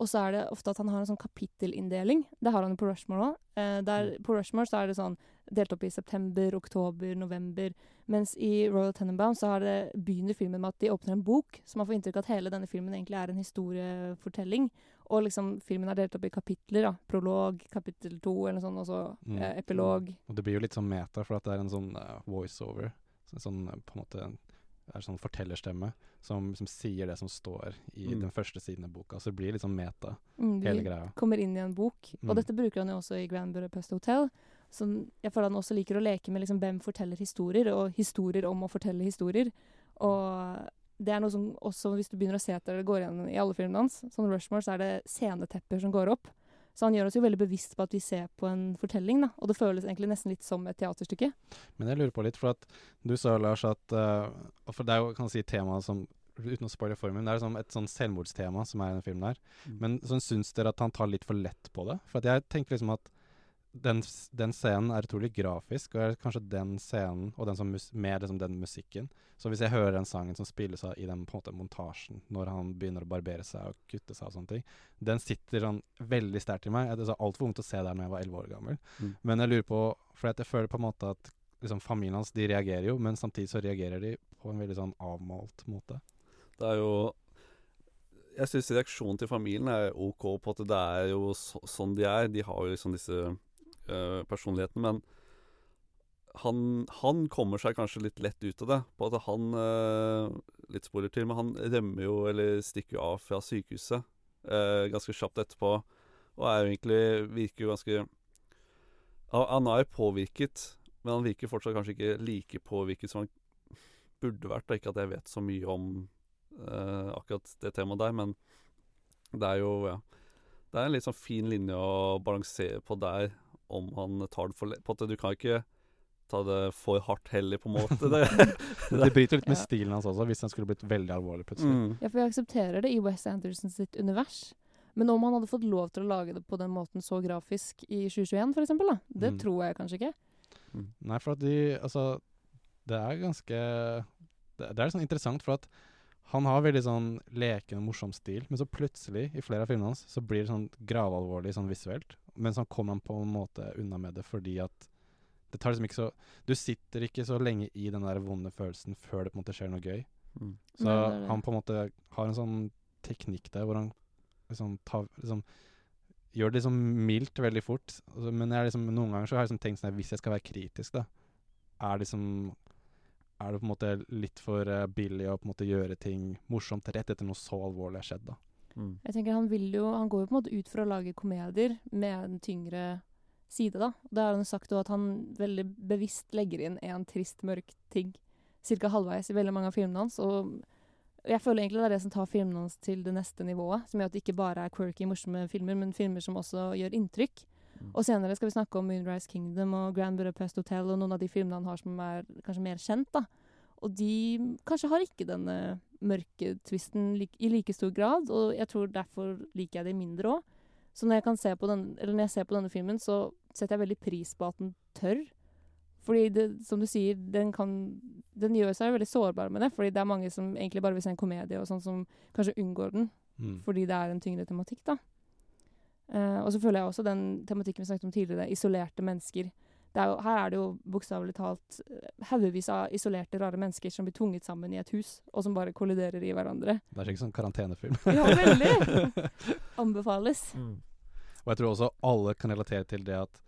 Og så er det ofte at han har en sånn kapittelinndeling. Det har han jo på Rushmore òg. Eh, der- på Rushmore så er det sånn delt opp i september, oktober, november. Mens i Royal Tenenbaum så har det, begynner filmen med at de åpner en bok, så man får inntrykk av at hele denne filmen egentlig er en historiefortelling. Og liksom filmen er delt opp i kapitler. da. Prolog, kapittel to eller noe sånt, og så Mm. eh, epilog. Og det blir jo litt sånn meta, for at det er en sånn uh, voiceover. Så, sånn eh, på en måte det er sånn fortellerstemme som, som sier det som står i Mm. den første siden av boka. Så det blir litt sånn meta, Mm, hele greia. kommer inn i en bok. Mm. Og dette bruker han jo også i Grand Budapest Hotel. Så jeg føler han også liker å leke med liksom hvem forteller historier, og historier om å fortelle historier. Og det er noe som også, hvis du begynner å se etter det går igjen i alle filmene hans, sånn Rushmore, så er det scenetepper som går opp. Så han gjør oss jo veldig bevisst på at vi ser på en fortelling, da. Og det føles egentlig nesten litt som et teaterstykke. Men jeg lurer på litt, for at du sa, Lars, at uh, For det er jo kan du si tema som Uten å spoile formen, det er liksom et sånn selvmordstema som er i den filmen der. Mm. Men sånn syns dere at han tar litt for lett på det? For at jeg tenker liksom at den, den scenen er utrolig grafisk, og er kanskje den scenen og den som mus mer liksom den musikken. Så hvis jeg hører den sangen som spilles i den på en måte montasjen, når han begynner å barbere seg og kutte seg og sånne ting, den sitter sånn veldig sterkt i meg. Det er altfor vondt å se der når jeg var elleve år gammel. Mm. Men jeg lurer på For jeg føler på en måte at liksom, familien hans de reagerer jo, men samtidig så reagerer de på en veldig sånn avmålt måte. Det er jo Jeg syns reaksjonen til familien er OK på at det er jo så, sånn de er. De har jo liksom disse eh, personlighetene, men han, han kommer seg kanskje litt lett ut av det. På at han eh, Litt spoler til, men han rømmer jo, eller stikker jo av fra sykehuset eh, ganske kjapt etterpå. Og er jo egentlig virker jo ganske Han er er påvirket, men han virker fortsatt kanskje ikke like påvirket som han burde vært. Og ikke at jeg vet så mye om akkurat det temaet der, men det er jo ja. Det er en litt sånn fin linje å balansere på der, om han tar det for lett På at du kan ikke ta det for hardt heller, på en måte. Det, Det bryter litt med Ja. stilen hans også, hvis den skulle blitt veldig alvorlig plutselig. Mm. Ja, for jeg aksepterer det i Wes Anderson sitt univers. Men om han hadde fått lov til å lage det på den måten så grafisk i 2021, for eksempel, da, det Mm. tror jeg kanskje ikke. Nei, for at de Altså, det er ganske Det, det er sånn interessant, for at han har veldig sånn leken og morsom stil, men så plutselig, i flere av filmene hans, så blir det sånn gravalvorlig sånn visuelt. Men så kommer han på en måte unna med det fordi at det tar liksom ikke så Du sitter ikke så lenge i den der vonde følelsen før det på en måte skjer noe gøy. Mm. Så Nei, det det. han på en måte har en sånn teknikk der hvor han liksom tar liksom Gjør det liksom mildt veldig fort. Altså, men jeg liksom, noen ganger så har jeg liksom tenkt sånn at hvis jeg skal være kritisk, da, er liksom Er det på en måte litt for eh, billig å på en måte gjøre ting morsomt rett etter noe så alvorlig har skjedd, da. Mm. Jeg tenker Han vil jo, han går jo på en måte ut for å lage komedier med en tyngre side, da. Da har han sagt at han veldig bevisst legger inn en trist, mørk ting ca. halvveis i veldig mange av filmene hans. Og jeg føler egentlig det er det som tar filmene hans til det neste nivået. Som gjør at det ikke bare er quirky, morsomme filmer, men filmer som også gjør inntrykk. Og senere skal vi snakke om Moonrise Kingdom og Grand Budapest Hotel og noen av de filmene han har som er kanskje mer kjent. da. Og de kanskje har ikke denne mørke twisten i like stor grad, og jeg tror derfor liker jeg det mindre òg. Så når jeg, kan se på den, eller når jeg ser på denne filmen, så setter jeg veldig pris på at den tør. Fordi det, som du sier, den kan Den gjør seg veldig sårbar med det, fordi det er mange som egentlig bare vil se en komedie og sånn, som kanskje unngår den Mm. fordi det er en tyngre tematikk, da. Uh, og så føler jeg også den tematikken vi snakket om tidligere, isolerte mennesker. Det er jo, her er det jo bokstavelig talt eh, haugevis av isolerte, rare mennesker som blir tvunget sammen i et hus, og som bare kolliderer i hverandre. Det er ikke sånn karantenefilm. Ja, veldig! Anbefales. Og jeg tror også alle kan relatere til det at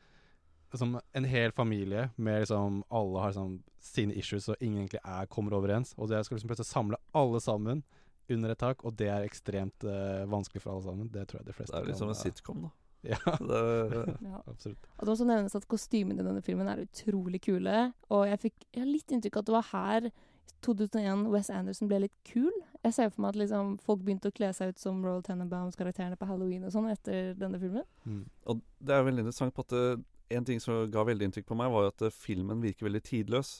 som en hel familie med liksom alle har liksom sine issues og ingen egentlig er kommer overens, og det skal liksom plutselig samle alle sammen under et tak, og det er ekstremt uh, vanskelig for alle sammen. Det tror jeg de fleste Det er litt kan, som en eh, sitcom, da. Ja, Det- Ja. absolutt. Og det må også nevnes at kostymene i denne filmen er utrolig kule. Og jeg fikk jeg har litt inntrykk av at det var her 2001 Wes Anderson ble litt kul. Jeg ser for meg at liksom, folk begynte å kle seg ut som Royal Tenenbaums-karakterene på Halloween og sånn etter denne filmen. Mm. Og det er veldig interessant på at uh, en ting som ga veldig inntrykk på meg, var at uh, filmen virker veldig tidløs.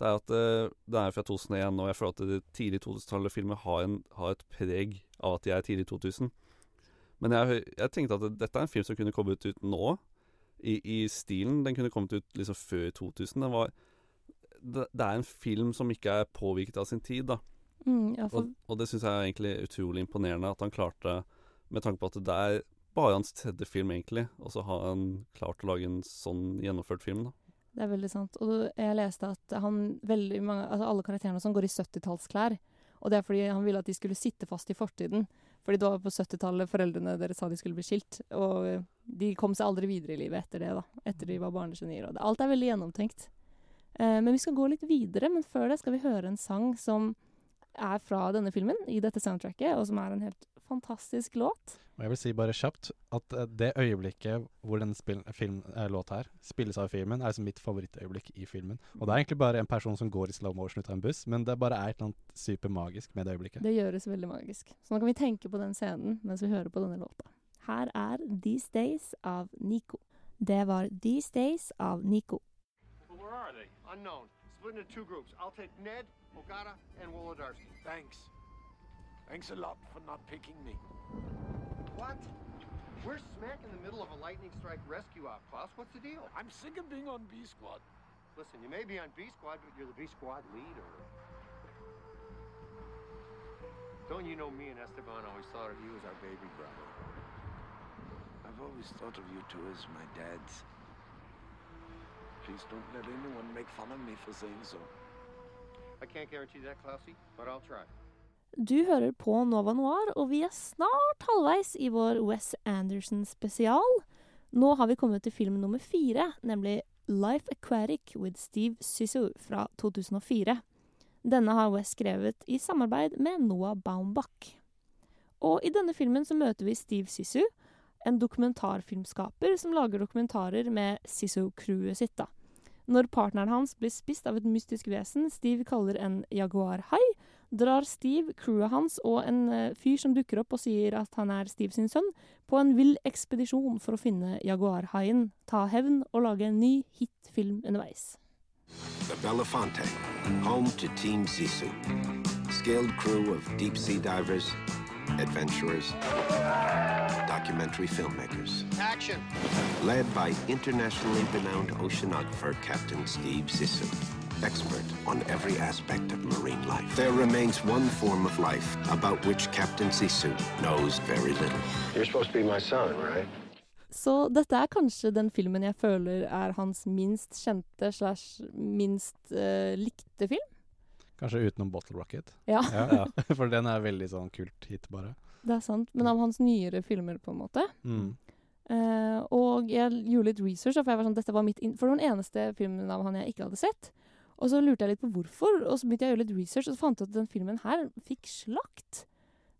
Det er at uh, det er fra 2001, og jeg føler at det tidlig 2000-tallet-filmer har, har et preg av at de er tidlig 2000. Men jeg, jeg tenkte at dette er en film som kunne kommet ut nå. I, i stilen. Den kunne kommet ut liksom før 2000. Den var, det, det er en film som ikke er påvirket av sin tid, da. Mm, Og, og det syns jeg er egentlig utrolig imponerende at han klarte, med tanke på at det er bare hans tredje film, egentlig, og så har han klart å lage en sånn gjennomført film. da. det er veldig sant. Og jeg leste at han mange, altså alle karakterene som går i 70-tallsklær. Og det er fordi han ville at de skulle sitte fast i fortiden. Fordi det var på 70-tallet foreldrene deres sa de skulle bli skilt. Og eh, de kom seg aldri videre i livet etter det, da. Etter de var barnegenier. Og alt er veldig gjennomtenkt. Eh, men vi skal gå litt videre. Men før det skal vi høre en sang som er fra denne filmen, i dette soundtracket, og som er en helt fantastisk låt. Og jeg vil si bare kjapt at eh, det øyeblikket hvor den spill, eh, låta her spilles av i filmen, er liksom mitt favorittøyeblikk i filmen. Og det er egentlig bare en person som går i slow motion ut av en buss, men det bare er et eller annet supermagisk med det øyeblikket. Det gjøres veldig magisk. Så nå kan vi tenke på den scenen mens vi hører på denne låta. Her er These Days av Nico. Det var These Days av Nico. But where are they? Unknown. Split into two groups. I'll take Ned, Ogata, and Wolodarski. Thanks. Thanks a lot for not picking me. What? We're smack in the middle of a lightning strike rescue op, Klaus. What's the deal? I'm sick of being on B Squad. Listen, you may be on B Squad, but you're the B Squad leader. Don't you know me and Esteban always thought of you as our baby brother? I've always thought of you two as my dads. Please don't let anyone make fun of me for saying so. I can't guarantee that, Klausy, but I'll try. Du hører på Nova Noir, og vi er snart halvveis i vår Wes Anderson-spesial. Nå har vi kommet til film nummer fire, nemlig Life Aquatic with Steve Zissou fra 2004. Denne har Wes skrevet i samarbeid med Noah Baumbach. Og i denne filmen så møter vi Steve Zissou, en dokumentarfilmskaper som lager dokumentarer med Sisso-crewet sitt. da. Når partneren hans blir spist av et mystisk vesen Steve kaller en jaguarhai, drar Steve, crewet hans og en eh, fyr som dukker opp og sier at han er Steve sin sønn, på en vill ekspedisjon for å finne jaguarhaien, ta hevn og lage en ny hitfilm underveis. The Belafonte, home to Team Sisu. Skilled crew of deep sea divers, adventurers, documentary filmmakers. Action. Led by internationally renowned oceanographer Captain Steve Sisu, expert on every aspect of marine life. There remains one form of life about which Captain Sisu knows very little. You're supposed to be my son, right? Så dette er kanskje den filmen jeg føler er hans minst kjente slash minst uh, likte film. Kanskje utenom Bottle Rocket. Ja. For den er veldig sånn kult hit, bare. Det er sant, men av hans nyere filmer, på en måte. Mm. Uh, og jeg gjorde litt research, for jeg var sånn, dette var mitt in for det var den eneste filmen av han jeg ikke hadde sett. Og så lurte jeg litt på hvorfor, og så begynte jeg å gjøre litt research, og så fant jeg at den filmen her fikk slakt.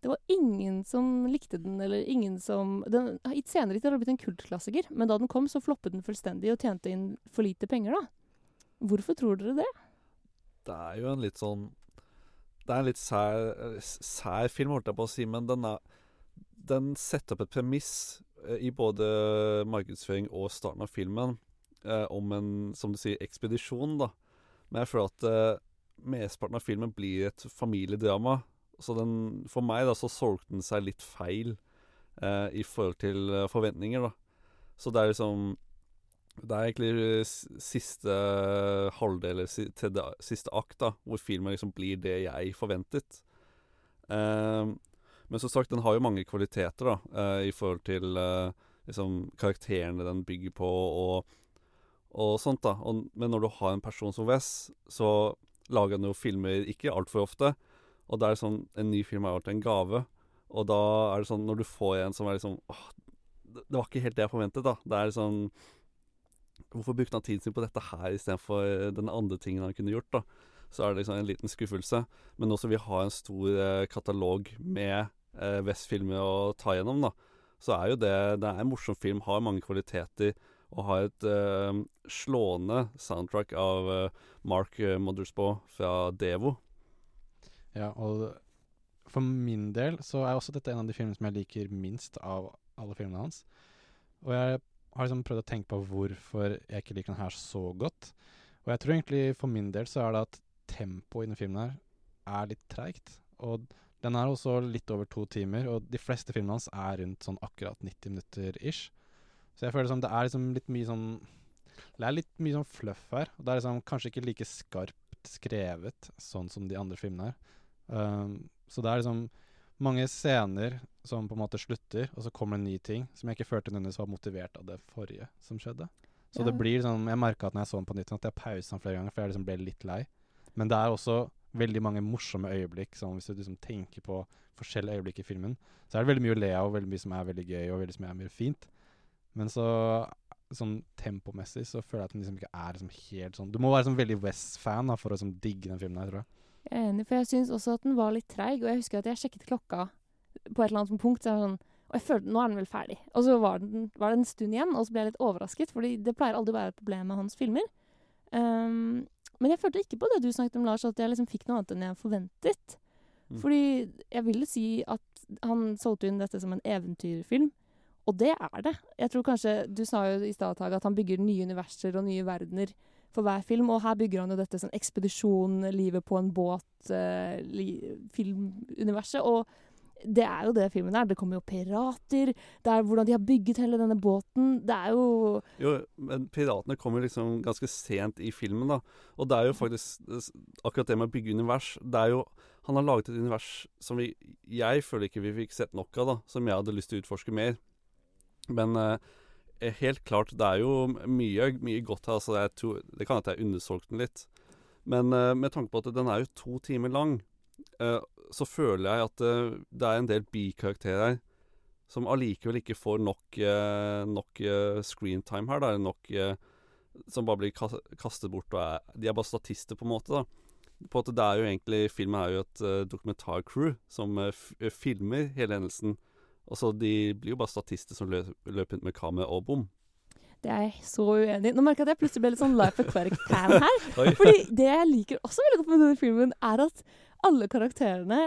Det var ingen som likte den, eller ingen som den, senere har det blitt en kultklassiker, men da den kom, så floppet den fullstendig og tjente inn for lite penger, da. Hvorfor tror dere det? Det er jo en litt sånn Det er en litt sær, sær film, holdt jeg på å si, men den, er, den setter opp et premiss eh, i både markedsføring og starten av filmen eh, om en, som du sier, ekspedisjon, da. Men jeg føler at eh, mesteparten av filmen blir et familiedrama. Så den, for meg, da, så solgte den seg litt feil eh, i forhold til eh, forventninger, da. Så det er liksom Det er egentlig s- siste halvdel, eller siste akt, da, hvor filmen liksom blir det jeg forventet. Ehm, men som sagt, den har jo mange kvaliteter, da, eh, i forhold til eh, liksom karakterene den bygger på, og, og sånt, da. Og, men når du har en person som Wes, så lager han jo filmer ikke altfor ofte. Og da er det sånn En ny film er alltid en gave. Og da er det sånn Når du får en som er liksom åh, det, var ikke helt det jeg forventet, da. Det er sånn Hvorfor brukte han tiden sin på dette her istedenfor den andre tingen han kunne gjort, da? Så er det liksom en liten skuffelse. Men nå som vi har en stor eh, katalog med eh, West-filmer å ta gjennom, da, så er jo det Det er en morsom film, har mange kvaliteter, og har et eh, slående soundtrack av eh, Mark eh, Mothersbaugh fra Devo. Ja, og for min del så er også dette en av de filmene som jeg liker minst av alle filmene hans. Og jeg har liksom prøvd å tenke på hvorfor jeg ikke liker den her så godt. Og jeg tror egentlig for min del så er det at tempoet i denne filmen her er litt treigt. Og den er også litt over to timer, og de fleste filmene hans er rundt sånn akkurat 90 minutter ish. Så jeg føler som det er liksom litt mye sånn Det er litt mye sånn fluff her. Og det er liksom kanskje ikke like skarpt skrevet sånn som de andre filmene her. Um, så det er liksom mange scener som på en måte slutter, og så kommer det en ny ting som jeg ikke følte nødvendigvis var motivert av det forrige som skjedde. Så Ja. det blir sånn Jeg merka at når jeg så den på nytt, at jeg pausa den flere ganger, for jeg liksom ble litt lei. Men det er også veldig mange morsomme øyeblikk. Sånn hvis du liksom tenker på forskjellige øyeblikk i filmen, så er det veldig mye å le av, og veldig mye som er veldig gøy, og veldig mye som er mye fint. Men så sånn tempomessig så føler jeg at den liksom ikke er liksom helt sånn Du må være sånn veldig West-fan for å liksom digge den filmen her, tror jeg. Jeg er enig, for jeg syns også at den var litt treig. Og jeg husker at jeg sjekket klokka på et eller annet punkt. Så jeg var sånn, og jeg følte nå er den vel ferdig. Og så var, den, var det en stund igjen, og så ble jeg litt overrasket. For det pleier aldri å være et problem med hans filmer. Um, men jeg følte ikke på det du snakket om, Lars, at jeg liksom fikk noe annet enn jeg forventet. Mm. Fordi jeg ville si at han solgte inn dette som en eventyrfilm. Og det er det. Jeg tror kanskje, Du sa jo i stad at han bygger nye universer og nye verdener for hver film. Og her bygger han jo dette sånn ekspedisjon, livet på en båt, eh, filmuniverset. Og det er jo det filmen er. Det kommer jo pirater. Det er hvordan de har bygget hele denne båten. Det er jo Jo, men piratene kommer liksom ganske sent i filmen, da. Og det er jo faktisk akkurat det med å bygge univers. Det er jo Han har laget et univers som vi Jeg føler ikke vi fikk sett nok av, da. Som jeg hadde lyst til å utforske mer. Men eh, helt klart, det er jo mye, mye godt her. Altså, jeg tror, det kan hende jeg undersolgte den litt. Men eh, med tanke på at den er jo to timer lang, eh, så føler jeg at det er en del bikarakterer her som allikevel ikke får nok, eh, nok screentime her. Da, nok Som bare blir kastet bort. Og er, de er bare statister, på en måte. da på at det er jo egentlig Filmen er jo et dokumentarcrew som filmer hele hendelsen. Og så De blir jo bare statister som lø- løper rundt med kamera og bom. Det er jeg så uenig i. Nå merker jeg at jeg plutselig ble litt sånn Life Aquatic-fan her. Fordi det jeg liker også veldig godt med denne filmen, er at alle karakterene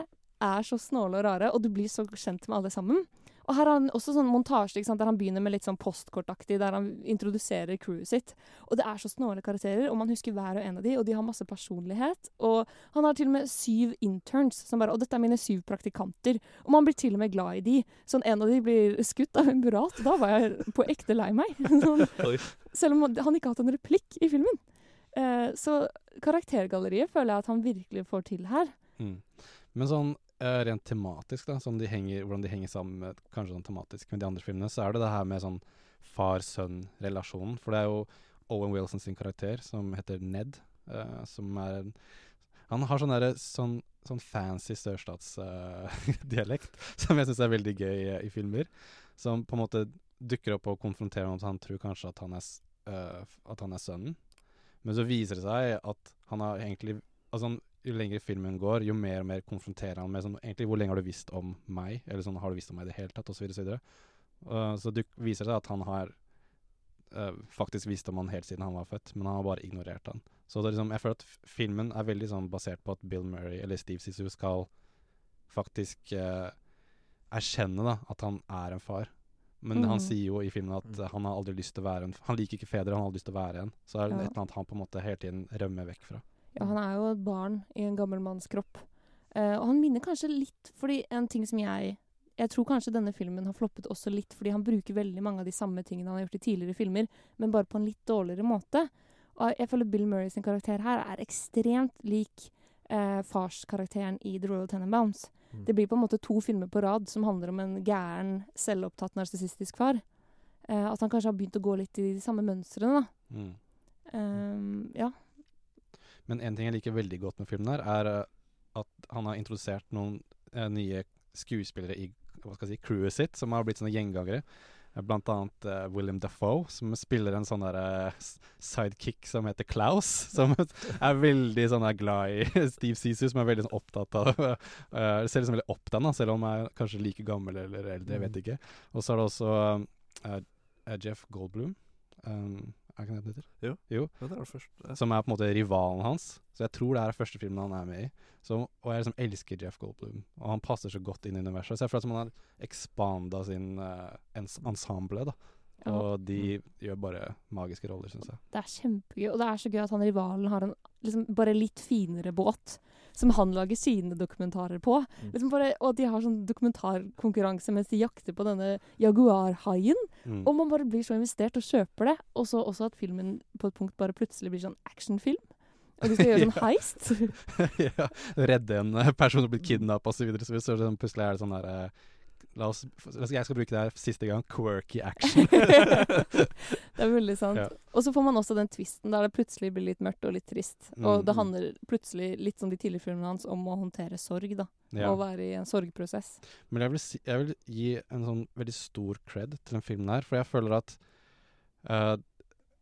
er så snåle og rare, og du blir så kjent med alle sammen. Og her har han også sånn montasje der han begynner med litt sånn postkortaktig, der han introduserer crewet sitt. Og det er så snåle karakterer, og man husker hver og en av de, og de har masse personlighet. Og han har til og med syv interns, som bare Og dette er mine syv praktikanter. Og man blir til og med glad i de. Sånn en av de blir skutt av en burat, da var jeg på ekte lei meg. Sånn, selv om han ikke har hatt en replikk i filmen. Eh, så karaktergalleriet føler jeg at han virkelig får til her. Mm. Men sånn eh, rent tematisk, da, de henger, hvordan de henger sammen med, kanskje sånn tematisk med de andre filmene, så er det det her med sånn far-sønn-relasjonen. For det er jo Owen Wilson sin karakter som heter Ned, uh, som er en Han har sånn der, sånn, sånn fancy sørstatsdialekt som jeg syns er veldig gøy uh, i filmer. Som på en måte dukker opp og konfronterer ham at han tror kanskje at han er, eh, at han er sønnen. Men så viser det seg at han har egentlig Altså jo lenger filmen går, jo mer og mer konfronterer han med sånn Egentlig, hvor lenge har du visst om meg? Eller sånn, har du visst om meg i det hele tatt? Og så videre, så videre. Uh, så det viser seg at han har uh, faktisk visst om han helt siden han var født, men han har bare ignorert han. Så det liksom, jeg føler at filmen er veldig sånn basert på at Bill Murray eller Steve Zissou skal faktisk uh, erkjenne da, at han er en far. Men han Mm. sier jo i filmen at han har aldri lyst til å være en Han liker ikke fedre, han har aldri lyst til å være en. Så er det Ja. et eller annet han på en måte hele tiden rømmer vekk fra. Ja, han er jo et barn i en gammel manns kropp. Eh, og han minner kanskje litt fordi en ting som jeg Jeg tror kanskje denne filmen har floppet også litt fordi han bruker veldig mange av de samme tingene han har gjort i tidligere filmer, men bare på en litt dårligere måte. Og jeg føler Bill Murray sin karakter her er ekstremt lik eh, farskarakteren i The Royal Tenenbaums. Mm. Det blir på en måte to filmer på rad som handler om en gæren, selvopptatt, narsissistisk far. Eh, at han kanskje har begynt å gå litt i de samme mønstrene, da. Mm. Um, ja. Men en ting jeg liker veldig godt med filmen her, er eh, at han har introdusert noen eh, nye skuespillere i hva skal jeg si, crewet sitt, som har blitt sånne gjengangere. Eh, Blant annet uh, William Dafoe, som spiller en sånn der uh, sidekick som heter Klaus. Som er veldig sånn der glad i Steve Sisu, som er veldig sånn opptatt av uh, Ser liksom veldig opp til ham, selv om han er kanskje like gammel eller eldre, jeg vet ikke. Og så er det også uh, Jeff Goldblum. Um, er ikke det den heter? Jo. jo. Ja, det er det første, ja. Som er på en måte rivalen hans. Så jeg tror det er første filmen han er med i. Så, og jeg liksom elsker Jeff Goldblum. Og han passer så godt inn i universet. Så jeg føler at han har expanda sin uh, ens ensemble, da. Ja. Og de gjør bare magiske roller, syns jeg. Det er kjempegøy, og det er så gøy at han rivalen har en liksom bare litt finere båt som han lager sine dokumentarer på. Mm. Liksom bare, og de har sånn dokumentarkonkurranse mens de jakter på denne jaguarhaien. Mm. Og man bare blir så investert og kjøper det. Og så også at filmen på et punkt bare plutselig blir sånn actionfilm. Og du skal gjøre sånn heist. ja. Redde en person som har blitt kidnappa osv. Så, videre, så, så plutselig er det sånn der eh, La oss, jeg skal bruke det her siste gang. Quirky action. det er veldig sant. Ja. Og så får man også den twisten der det plutselig blir litt mørkt og litt trist. Og Mm. det handler plutselig litt som de tidligere filmene hans om å håndtere sorg, da. Ja. Og være i en sorgprosess. Men jeg vil, si, jeg vil gi en sånn veldig stor cred til den filmen her, for jeg føler at uh,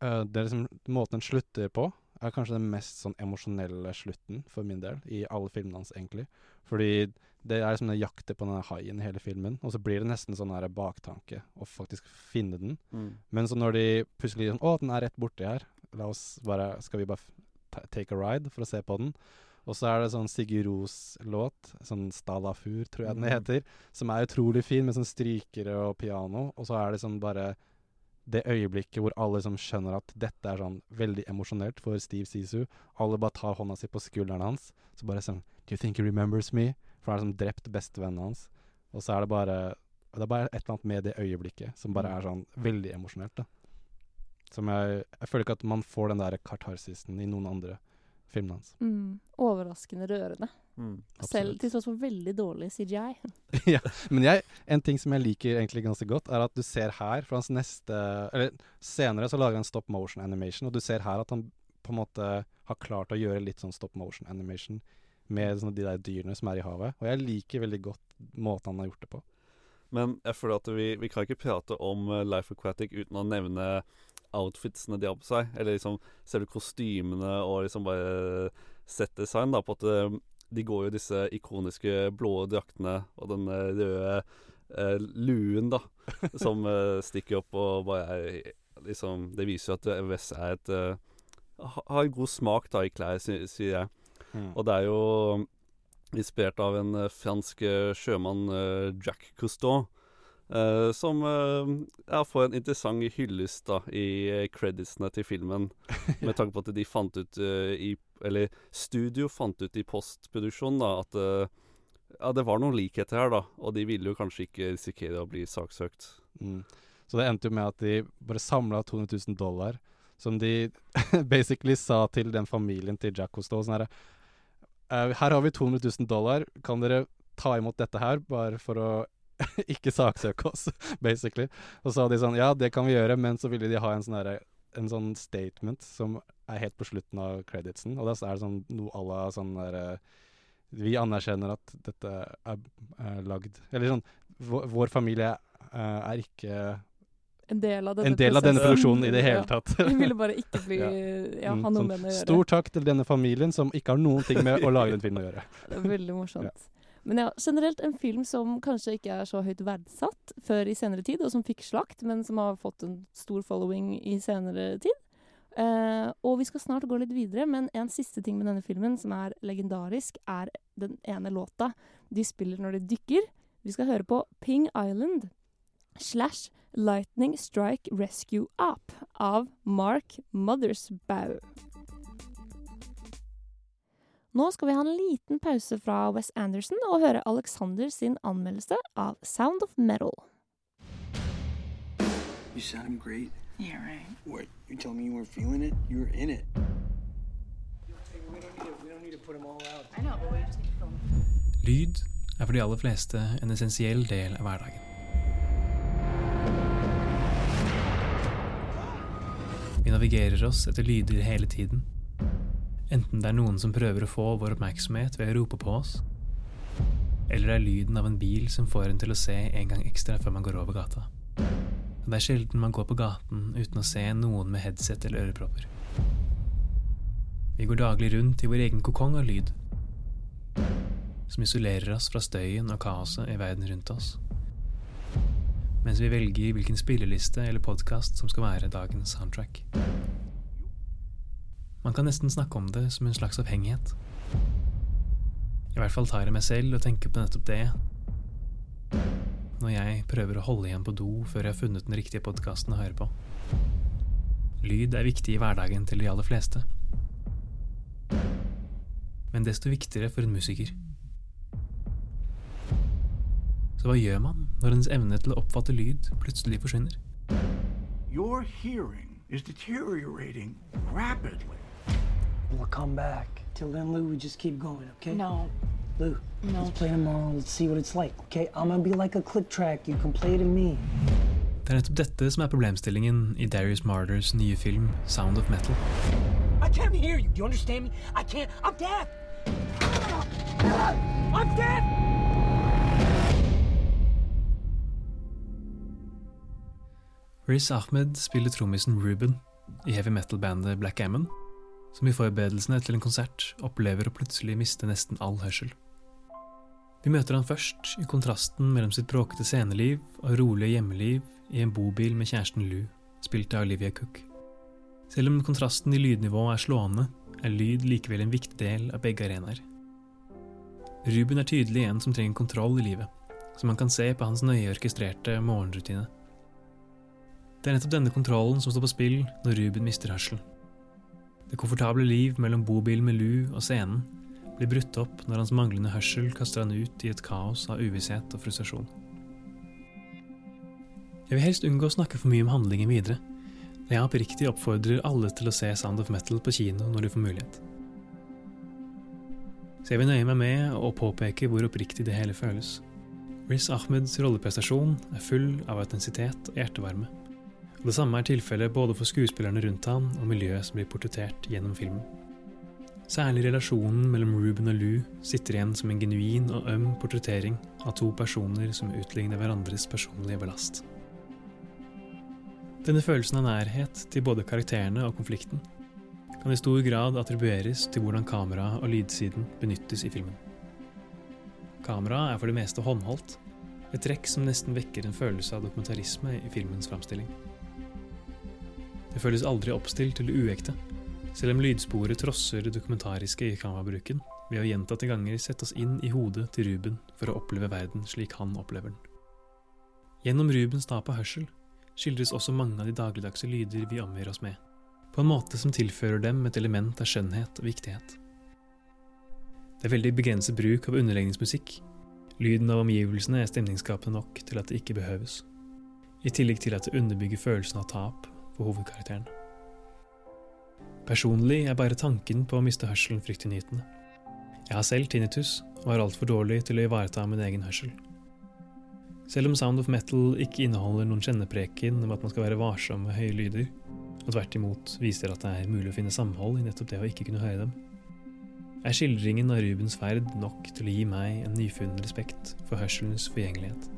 uh, det er liksom Måten den slutter på, er kanskje den mest sånn emosjonelle slutten for min del, i alle filmene hans, egentlig. Fordi det er liksom den jakter på denne haien i hele filmen, og så blir det nesten sånn her baktanke å faktisk finne den. Mm. Men så når de plutselig sånn Å, den er rett borti her. La oss bare Skal vi bare take a ride for å se på den? Og så er det sånn Sigurd Ros-låt, sånn Stalafur, tror jeg den Mm. heter, som er utrolig fin, med sånn strykere og piano. Og så er det sånn bare det øyeblikket hvor alle liksom skjønner at dette er sånn veldig emosjonelt for Steve Sisu. Alle bare tar hånda si på skulderen hans, så bare sånn Do you think he remembers me? For han har liksom drept bestevennen hans. Og så er det bare Det er bare et eller annet med det øyeblikket som bare Mm. er sånn veldig emosjonelt, da. Som jeg Jeg føler ikke at man får den der kartarsisen i noen andre filmene hans. Mm. Overraskende rørende. Mm, Selv til tross for veldig dårlig CGI. ja, men jeg, en ting som jeg liker egentlig ganske godt, er at du ser her fra hans neste Eller senere så lager han stop motion animation, og du ser her at han på en måte har klart å gjøre litt sånn stop motion animation med sånne, de der dyrene som er i havet. Og jeg liker veldig godt måten han har gjort det på. Men jeg føler at vi, vi kan ikke prate om eh, Life Aquatic uten å nevne outfitsene de har på seg. Eller liksom selve kostymene og liksom bare set-design. da, På at eh, de går jo disse ikoniske blå draktene og den eh, røde eh, luen, da, som eh, stikker opp og bare er liksom Det viser jo at eh, Wes er et eh, Har god smak da i klær, sier jeg. Mm. Og det er jo inspirert av en eh, fransk eh, sjømann, eh, Jack Cousteau. Eh, som uh, ja, får en interessant hyllest da i eh, creditsene til filmen. Med tanke på at de fant ut uh, i Eller studio fant ut i postproduksjonen da at eh, ja, det var noen likheter her, da. Og de ville jo kanskje ikke risikere å bli saksøkt. Mm. Så det endte jo med at de bare samla 200 000 dollar, som de basically sa til den familien til Jack Cousteau sånn herre «Eh, Her har vi 200 000 dollar, kan dere ta imot dette her, bare for å ikke saksøke oss, basically. Og så sa de sånn Ja, det kan vi gjøre, men så ville de ha en sånn derre en sånn statement som er helt på slutten av creditsen, og da er det sånn noe à la sånn derre Vi anerkjenner at dette er, er lagd Eller sånn Vår, vår familie eh, er ikke En del en del av denne produksjonen i det hele Ja. tatt. Vi ville bare ikke bli- ja, ha noe sånn, med den å gjøre. Stor takk til denne familien som ikke har noen ting med å lage den filmen å gjøre. Det er veldig morsomt. Men ja, generelt en film som kanskje ikke er så høyt verdsatt før i senere tid, og som fikk slakt, men som har fått en stor following i senere tid. Eh, og vi skal snart gå litt videre, men en siste ting med denne filmen som er legendarisk, er den ene låta de spiller når de dykker. Vi skal høre på Ping Island slash Lightning Strike Rescue Up av Mark Mothersbaugh. Nå skal vi ha en liten pause fra Wes Anderson og høre Alexander sin anmeldelse av Sound of Metal. You sounded great. Yeah, right. What? You telling me you weren't feeling it? You were in it. We don't need to, we don't need to put them all out. I know, but we just need to film Lyd er for de aller fleste en essensiell del av hverdagen. Vi navigerer oss etter lyder hele tiden. Enten det er noen som prøver å få vår oppmerksomhet ved å rope på oss, eller det er lyden av en bil som får en til å se en gang ekstra før man går over gata. Det er sjelden man går på gaten uten å se noen med headset eller ørepropper. Vi går daglig rundt i vår egen kokong av lyd, som isolerer oss fra støyen og kaoset i verden rundt oss. Mens vi velger hvilken spilleliste eller podkast som skal være dagens soundtrack. Man kan nesten snakke om det som en slags avhengighet. I hvert fall tar jeg meg selv og tenker på nettopp det når jeg prøver å holde igjen på do før jeg har funnet den riktige podkasten å høre på. Lyd er viktig i hverdagen til de aller fleste. Men desto viktigere for en musiker. Så hva gjør man når ens evne til å oppfatte lyd plutselig forsvinner? Your hearing is deteriorating rapidly. We'll come back. Till then, Lou, we just keep going, okay? No. Lou, No. let's play tomorrow. Let's see what it's like, okay? I'm gonna be like a click track. You can play to me. Det er nettopp dette som er problemstillingen i Darius Marders nye film Sound of Metal. I can't hear you. Do you understand me? I can't. I'm deaf. I'm deaf. Riz Ahmed spiller trommisen Ruben i heavy metal-bandet Black Ammon, som i forberedelsene til en konsert opplever å plutselig miste nesten all hørsel. Vi møter han først i kontrasten mellom sitt bråkete sceneliv og rolige hjemmeliv i en bobil med kjæresten Lou, spilt av Olivia Cook. Selv om kontrasten i lydnivå er slående, er lyd likevel en viktig del av begge arenaer. Ruben er tydelig en som trenger kontroll i livet, som man kan se på hans nøye orkestrerte morgenrutine. Det er nettopp denne kontrollen som står på spill når Ruben mister hørselen. Det komfortable liv mellom bobilen med lu og scenen blir brutt opp når hans manglende hørsel kaster han ut i et kaos av uvisshet og frustrasjon. Jeg vil helst unngå å snakke for mye om handlingen videre, jeg oppriktig oppfordrer alle til å se Sound of Metal på kino når de får mulighet. Så jeg vil nøye meg med å påpeke hvor oppriktig det hele føles. Riz Ahmeds rolleprestasjon er full av autentisitet og hjertevarme. Det samme er tilfellet både for skuespillerne rundt han og miljøet som blir portrettert gjennom filmen. Særlig relasjonen mellom Ruben og Lou sitter igjen som en genuin og øm portrettering av to personer som utligner hverandres personlige belast. Denne følelsen av nærhet til både karakterene og konflikten kan i stor grad attribueres til hvordan kamera og lydsiden benyttes i filmen. Kameraet er for det meste håndholdt, Et trekk som nesten vekker en følelse av dokumentarisme i filmens framstilling. Det føles aldri oppstilt eller uekte, selv om lydsporet trosser det dokumentariske i kamerabruken ved å gjentatte ganger sette oss inn i hodet til Ruben for å oppleve verden slik han opplever den. Gjennom Rubens tap av hørsel skildres også mange av de dagligdagse lyder vi omgir oss med, på en måte som tilfører dem et element av skjønnhet og viktighet. Det er veldig begrenset bruk av underlegningsmusikk. Lyden av omgivelsene er stemningsskapende nok til at det ikke behøves, i tillegg til at det underbygger følelsen av tap for hovedkarakteren. Personlig er bare tanken på å miste hørselen fryktinngytende. Jeg har selv tinnitus og er altfor dårlig til å ivareta min egen hørsel. Selv om Sound of Metal ikke inneholder noen kjennepreken om at man skal være varsom med høye lyder, og tvert imot viser at det er mulig å finne samhold i nettopp det å ikke kunne høre dem, er skildringen av Rubens ferd nok til å gi meg en nyfunnen respekt for hørselens forgjengelighet.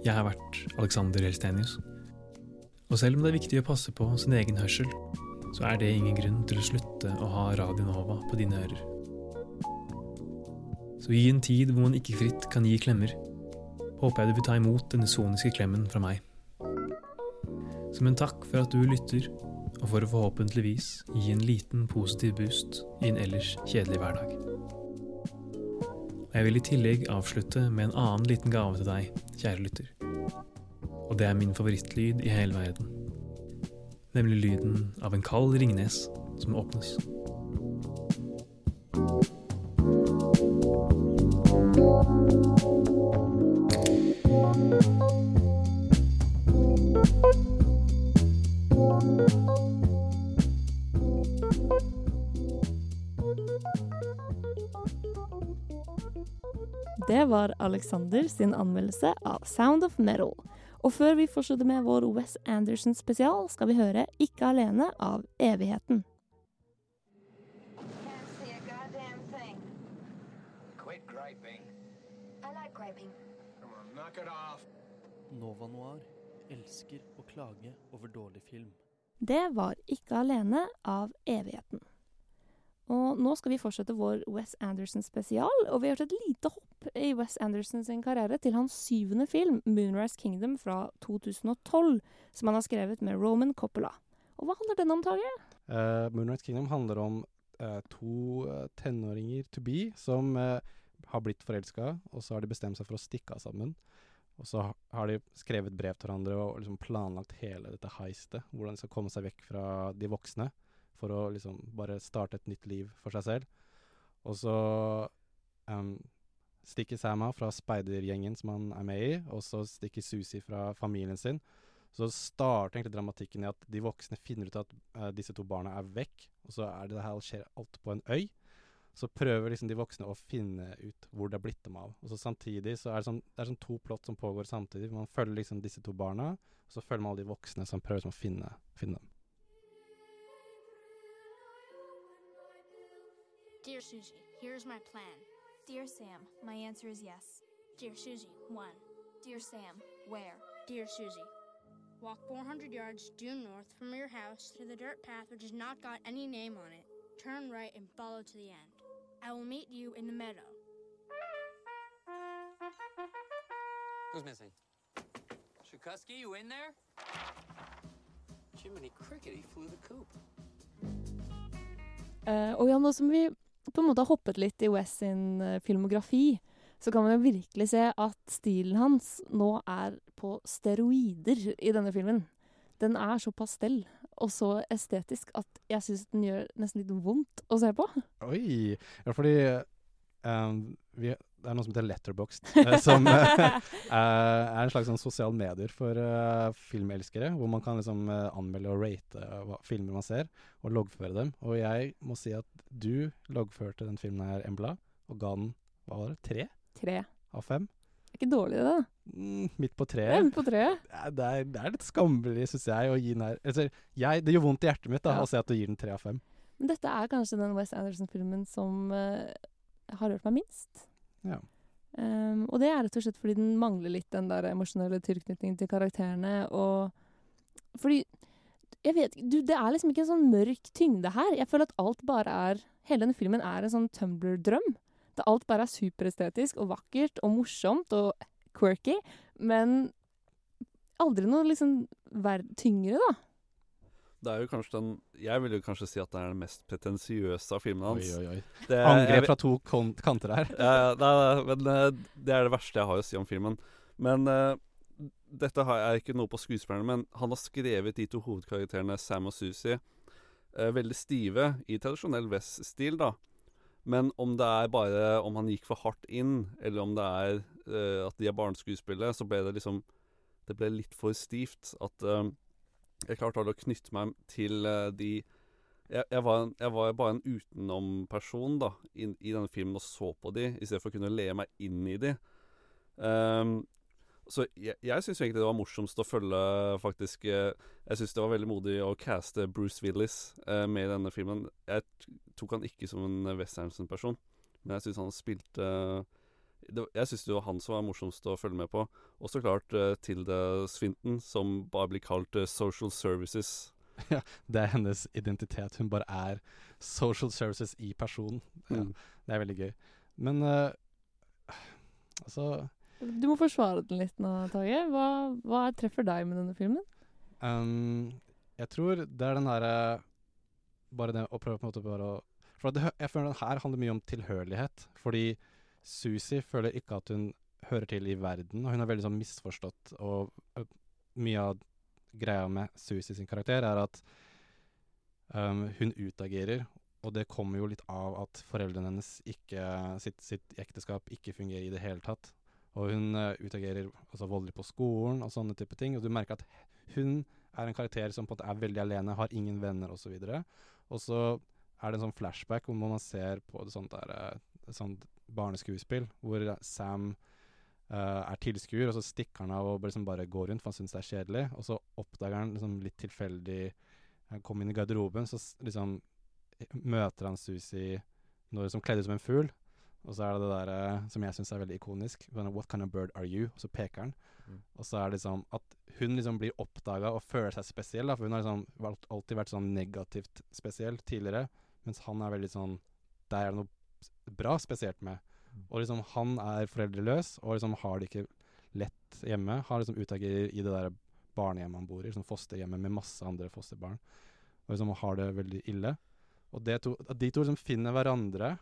Jeg har vært Alexander Helstenius. Og selv om det er viktig å passe på sin egen hørsel, så er det ingen grunn til å slutte å ha Radio Nova på dine ører. Så i en tid hvor man ikke fritt kan gi klemmer, håper jeg du vil ta imot denne soniske klemmen fra meg. Som en takk for at du lytter, og for å forhåpentligvis gi en liten positiv boost i en ellers kjedelig hverdag. Jeg vil i tillegg avslutte med en annen liten gave til deg, kjære lytter. Og det er min favorittlyd i hele verden. Nemlig lyden av en kald Ringnes som åpnes. Det var Alexander sin anmeldelse av Sound of Metal. Og før vi fortsetter med vår Wes Anderson spesial, skal vi høre Ikke alene av Evigheten. Nova Noir elsker å klage over dårlig film. Det var Ikke alene av Evigheten. Og nå skal vi fortsette vår Wes Anderson spesial, og vi har gjort et lite hopp i Wes Anderson sin karriere til hans syvende film, Moonrise Kingdom fra 2012, som han har skrevet med Roman Coppola. Og hva handler den om, Tage? Uh, Moonrise Kingdom handler om uh, to uh, tenåringer to be som har blitt forelska, og så har de bestemt seg for å stikke av sammen. Og så har de skrevet brev til hverandre og liksom planlagt hele dette heistet, hvordan de skal komme seg vekk fra de voksne for å liksom bare starte et nytt liv for seg selv. Og så um, stikker Sam av fra speidergjengen som han er med i, og så stikker Susi fra familien sin. Så starter egentlig dramatikken i at de voksne finner ut at uh, disse to barna er vekk, og så er det det her skjer alt på en øy. Så prøver liksom de voksne å finne ut hvor det er blitt dem av. Og så samtidig så er det sånn, det er sånn to plott som pågår samtidig. Man følger liksom disse to barna, og så følger man alle de voksne som prøver liksom å finne, finne dem. Dear Susie, here's my plan. Dear Sam, my answer is yes. Dear Susie, one. Dear Sam, where? Dear Susie, walk 400 yards due north from your house to the dirt path which has not got any name on it. Turn right and follow to the end. I will meet you in the meadow. Who's missing? Shukusky, you in there? Jiminy Cricket, he flew the coop. Uh, og ja, nå som vi på en måte har hoppet litt i Wes sin uh, filmografi, så kan man jo virkelig se at stilen hans nå er på steroider i denne filmen. Den er så pastell og så estetisk at jeg syns den gjør nesten litt vondt å se på. Oi! Ja, fordi um, vi, det er noe som heter Letterboxd, uh, som uh, er en slags sånn sosial medier for filmelskere, hvor man kan liksom anmelde og rate filmer man ser, og loggføre dem. Og jeg må si at du loggførte den filmen her, Embla, og ga den, hva var det, tre? Tre. Av fem? Det er ikke dårlig, det. da. Mm, midt på treet. Ja, midt på treet. Det er, det er litt skammelig, syns jeg, å gi den her altså, jeg, Det gjør vondt i hjertet mitt da, Ja. å se at du gir den tre av fem. Men dette er kanskje den Wes Anderson-filmen som uh, har rørt meg minst. Ja. Um, og det er rett og slett fordi den mangler litt den der emosjonelle tilknytningen til karakterene, og fordi Jeg vet du, det er liksom ikke en sånn mørk tyngde her. Jeg føler at alt bare er Hele denne filmen er en sånn Tumblr-drøm. Det alt bare er superestetisk og vakkert og morsomt og quirky, men aldri noe liksom tyngre, da. Det er jo kanskje den Jeg vil jo kanskje si at det er den mest pretensiøse av filmene hans. Oi, oi, oi. Det- Angrep fra to kanter her. Ja, ja, nei, nei, men eh, det er det verste jeg har å si om filmen. Men uh, dette har jeg ikke noe på skuespillerne, men han har skrevet de to hovedkarakterene Sam og Susie uh, veldig stive i tradisjonell West-stil, da. Men om det er bare om han gikk for hardt inn, eller om det er uh, at de er barneskuespillere, så ble det liksom Det ble litt for stivt. At eh, jeg klarte aldri å knytte meg til eh, de jeg, jeg, var en, jeg var bare en utenomperson da, i denne filmen og så på de, i stedet for å kunne le meg inn i de. Um, så jeg, jeg syns egentlig det var morsomst å følge faktisk eh, Jeg syns det var veldig modig å caste Bruce Willis eh, med i denne filmen. Jeg tok han ikke som en West Anderson-person, men jeg syns han spilte det, Jeg syns det var han som var morsomst å følge med på. Og så klart uh, Tilda Swinton, som bare blir kalt uh, Social Services. Ja, det er hennes identitet. Hun bare er social services i person. Ja, Mm. Det er veldig gøy. Men uh, altså Du må forsvare den litt nå, Tage. Hva, hva treffer deg med denne filmen? Um, jeg tror det er den derre Bare det å prøve på en måte bare å For det, jeg føler den her handler mye om tilhørighet. Fordi Susie føler ikke at hun hører til i verden, og hun er veldig sånn misforstått. Og mye av greia med Susie sin karakter er at um, hun utagerer, og det kommer jo litt av at foreldrene hennes ikke sitt, sitt ekteskap ikke fungerer i det hele tatt. Og hun uh, utagerer altså, voldelig på skolen og sånne type ting. Og du merker at hun er en karakter som på en måte er veldig alene, har ingen venner osv. Og så er det en sånn flashback hvor man ser på det sånt der, et sånt barneskuespill hvor Sam uh, er tilskuer, og så stikker han av og liksom bare går rundt, for han syns det er kjedelig. Og så oppdager han liksom litt tilfeldig Han kommer inn i garderoben, så liksom møter han Susie når som kledd ut som en fugl. Og så er det det der eh, som jeg syns er veldig ikonisk. sånn, What kind of bird are you? Og så peker han. Mm. Og så er det liksom at hun liksom blir oppdaga og føler seg spesiell. Da, for hun har liksom alltid vært sånn negativt spesiell tidligere. Mens han er veldig sånn Der er det noe bra spesielt med. Og liksom han er foreldreløs og liksom har det ikke lett hjemme. Har liksom utagerer i det der barnehjemmet han bor i, liksom fosterhjemmet med masse andre fosterbarn. Og liksom har det veldig ille. Og det to, at de to liksom finner hverandre,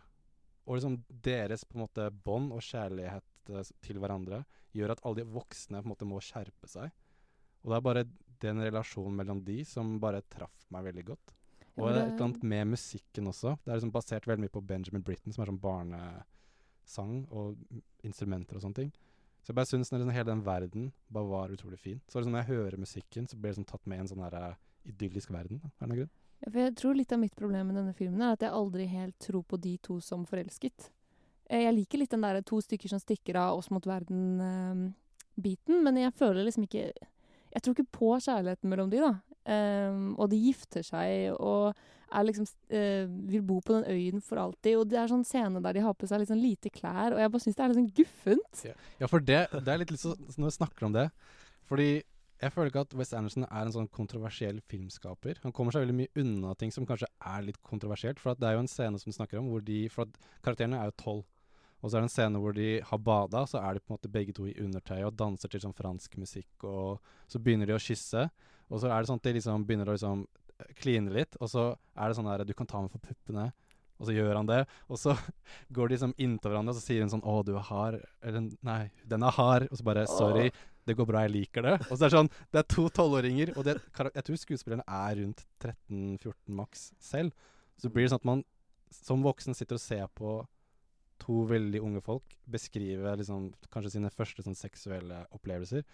og liksom deres på en måte bånd og kjærlighet eh, til hverandre gjør at alle de voksne på en måte må skjerpe seg. Og det er bare den relasjonen mellom de som bare traff meg veldig godt. Og det er et eller annet med musikken også. Det er liksom basert veldig mye på Benjamin Britten, som er sånn barnesang og instrumenter og sånne ting. Så jeg bare syns liksom hele den verden bare var utrolig fin. Så liksom når jeg hører musikken, så blir jeg liksom tatt med i en sånn der eh, idyllisk verden. Da. Er det grunn? Ja, for jeg tror litt av mitt problem med denne filmen er at jeg aldri helt tror på de to som forelsket. Eh, Jeg liker litt den der to stykker som stikker av oss mot verden-biten, men jeg føler liksom ikke Jeg tror ikke på kjærligheten mellom de, da. Ehm, og de gifter seg og liksom eh, vil bo på den øyen for alltid. Og det er sånn scene der de har på seg litt sånn lite klær, og jeg bare syns det er litt sånn guffent. Ja, ja for det, det er litt litt så, når vi snakker om det Fordi jeg føler ikke at West Anderson er en sånn kontroversiell filmskaper. Han kommer seg veldig mye unna ting som kanskje er litt kontroversielt. For det er jo en scene som du snakker om, hvor de For karakterene er jo tolv. Og så er det en scene hvor de har bada, så er de på en måte begge to i undertøy og danser til sånn fransk musikk, og så begynner de å kysse. Og så er det sånn at de liksom begynner å liksom eh, kline litt, og så er det sånn der Du kan ta meg for puppene. Og så gjør han det, og så går de liksom inntil hverandre, og så sier hun sånn 'Å, du er hard.' Eller 'Nei, den er hard.' Og så bare 'Sorry, det går bra, jeg liker det'. Og så er det sånn Det er to tolvåringer, og det, jeg tror skuespillerne er rundt 13-14 maks selv. Så blir det sånn at man som voksen sitter og ser på to veldig unge folk beskrive liksom kanskje sine første sånn seksuelle opplevelser.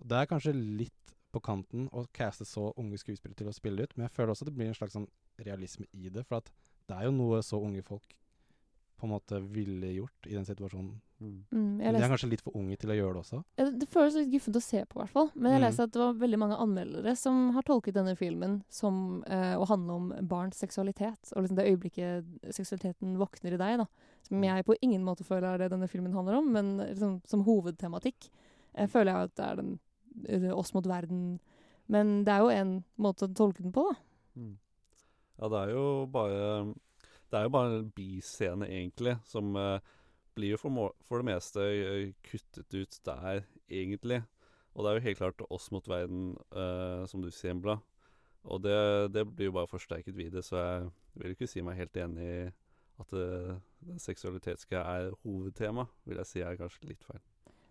Det er kanskje litt på kanten å caste så unge skuespillere til å spille ut, men jeg føler også det blir en slags sånn realisme i det. For at det er jo noe så unge folk på en måte ville gjort i den situasjonen Mm, Men de er kanskje litt for unge til å gjøre det også? Ja, det- det føles litt guffent å se på, i hvert fall. Men jeg Mm. leste at det var veldig mange anmeldere som har tolket denne filmen som eh, å handle om barns seksualitet. Og liksom det øyeblikket seksualiteten våkner i deg, da. Som jeg på ingen måte føler er det denne filmen handler om, men liksom, som hovedtematikk eh, føler jeg at det er den eh, oss mot verden. Men det er jo en måte å tolke den på, da. Mm. Ja, det er jo bare Det er jo bare en biscene, egentlig, som eh, blir jo for, må, for det meste eh, kuttet ut der, egentlig. Og det er jo helt klart oss mot verden, uh, som du sier, Embla. Og det, det blir jo bare forsterket videre, så jeg vil ikke si meg helt enig i at det, seksualitetske er hovedtema. Vil jeg si er kanskje litt feil.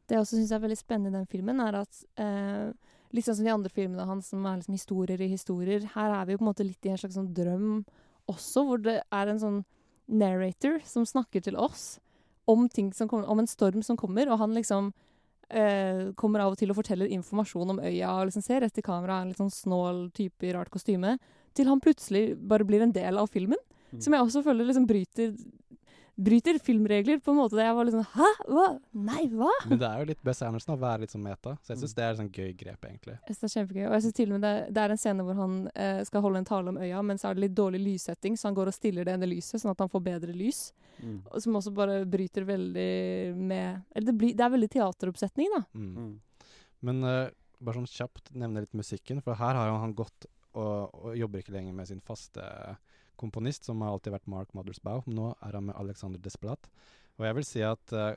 Det jeg også syns er veldig spennende i den filmen, er at eh, litt sånn som de andre filmene hans, som er liksom historier i historier, her er vi jo på en måte litt i en slags sånn drøm også, hvor det er en sånn narrator som snakker til oss om ting som kommer, om en storm som kommer, og han liksom eh, kommer av og til og forteller informasjon om øya og liksom ser rett i kamera, en litt sånn snål type i rart kostyme, til han plutselig bare blir en del av filmen. Mm. Som jeg også føler liksom bryter Bryter filmregler på en måte der jeg var litt sånn Hæ? Hva? Nei, hva? Men det er jo litt Bess Anderson å være litt sånn meta, så jeg Mm. syns det er et sånn gøy grep, egentlig. Jeg synes det er kjempegøy. Og jeg synes til og med det, det er en scene hvor han eh, skal holde en tale om øya, men så er det litt dårlig lyssetting, så han går og stiller det ene lyset, sånn at han får bedre lys. Mm. Og Som også bare bryter veldig med Eller det, blir, det er veldig teateroppsetning, da. Mm. Men eh, bare sånn kjapt nevne litt musikken, for her har jo han gått og, og jobber ikke lenger med sin faste komponist, som har alltid vært Mark Mothersbaugh. Nå er han med Alexander Desplat. Og jeg vil si at uh,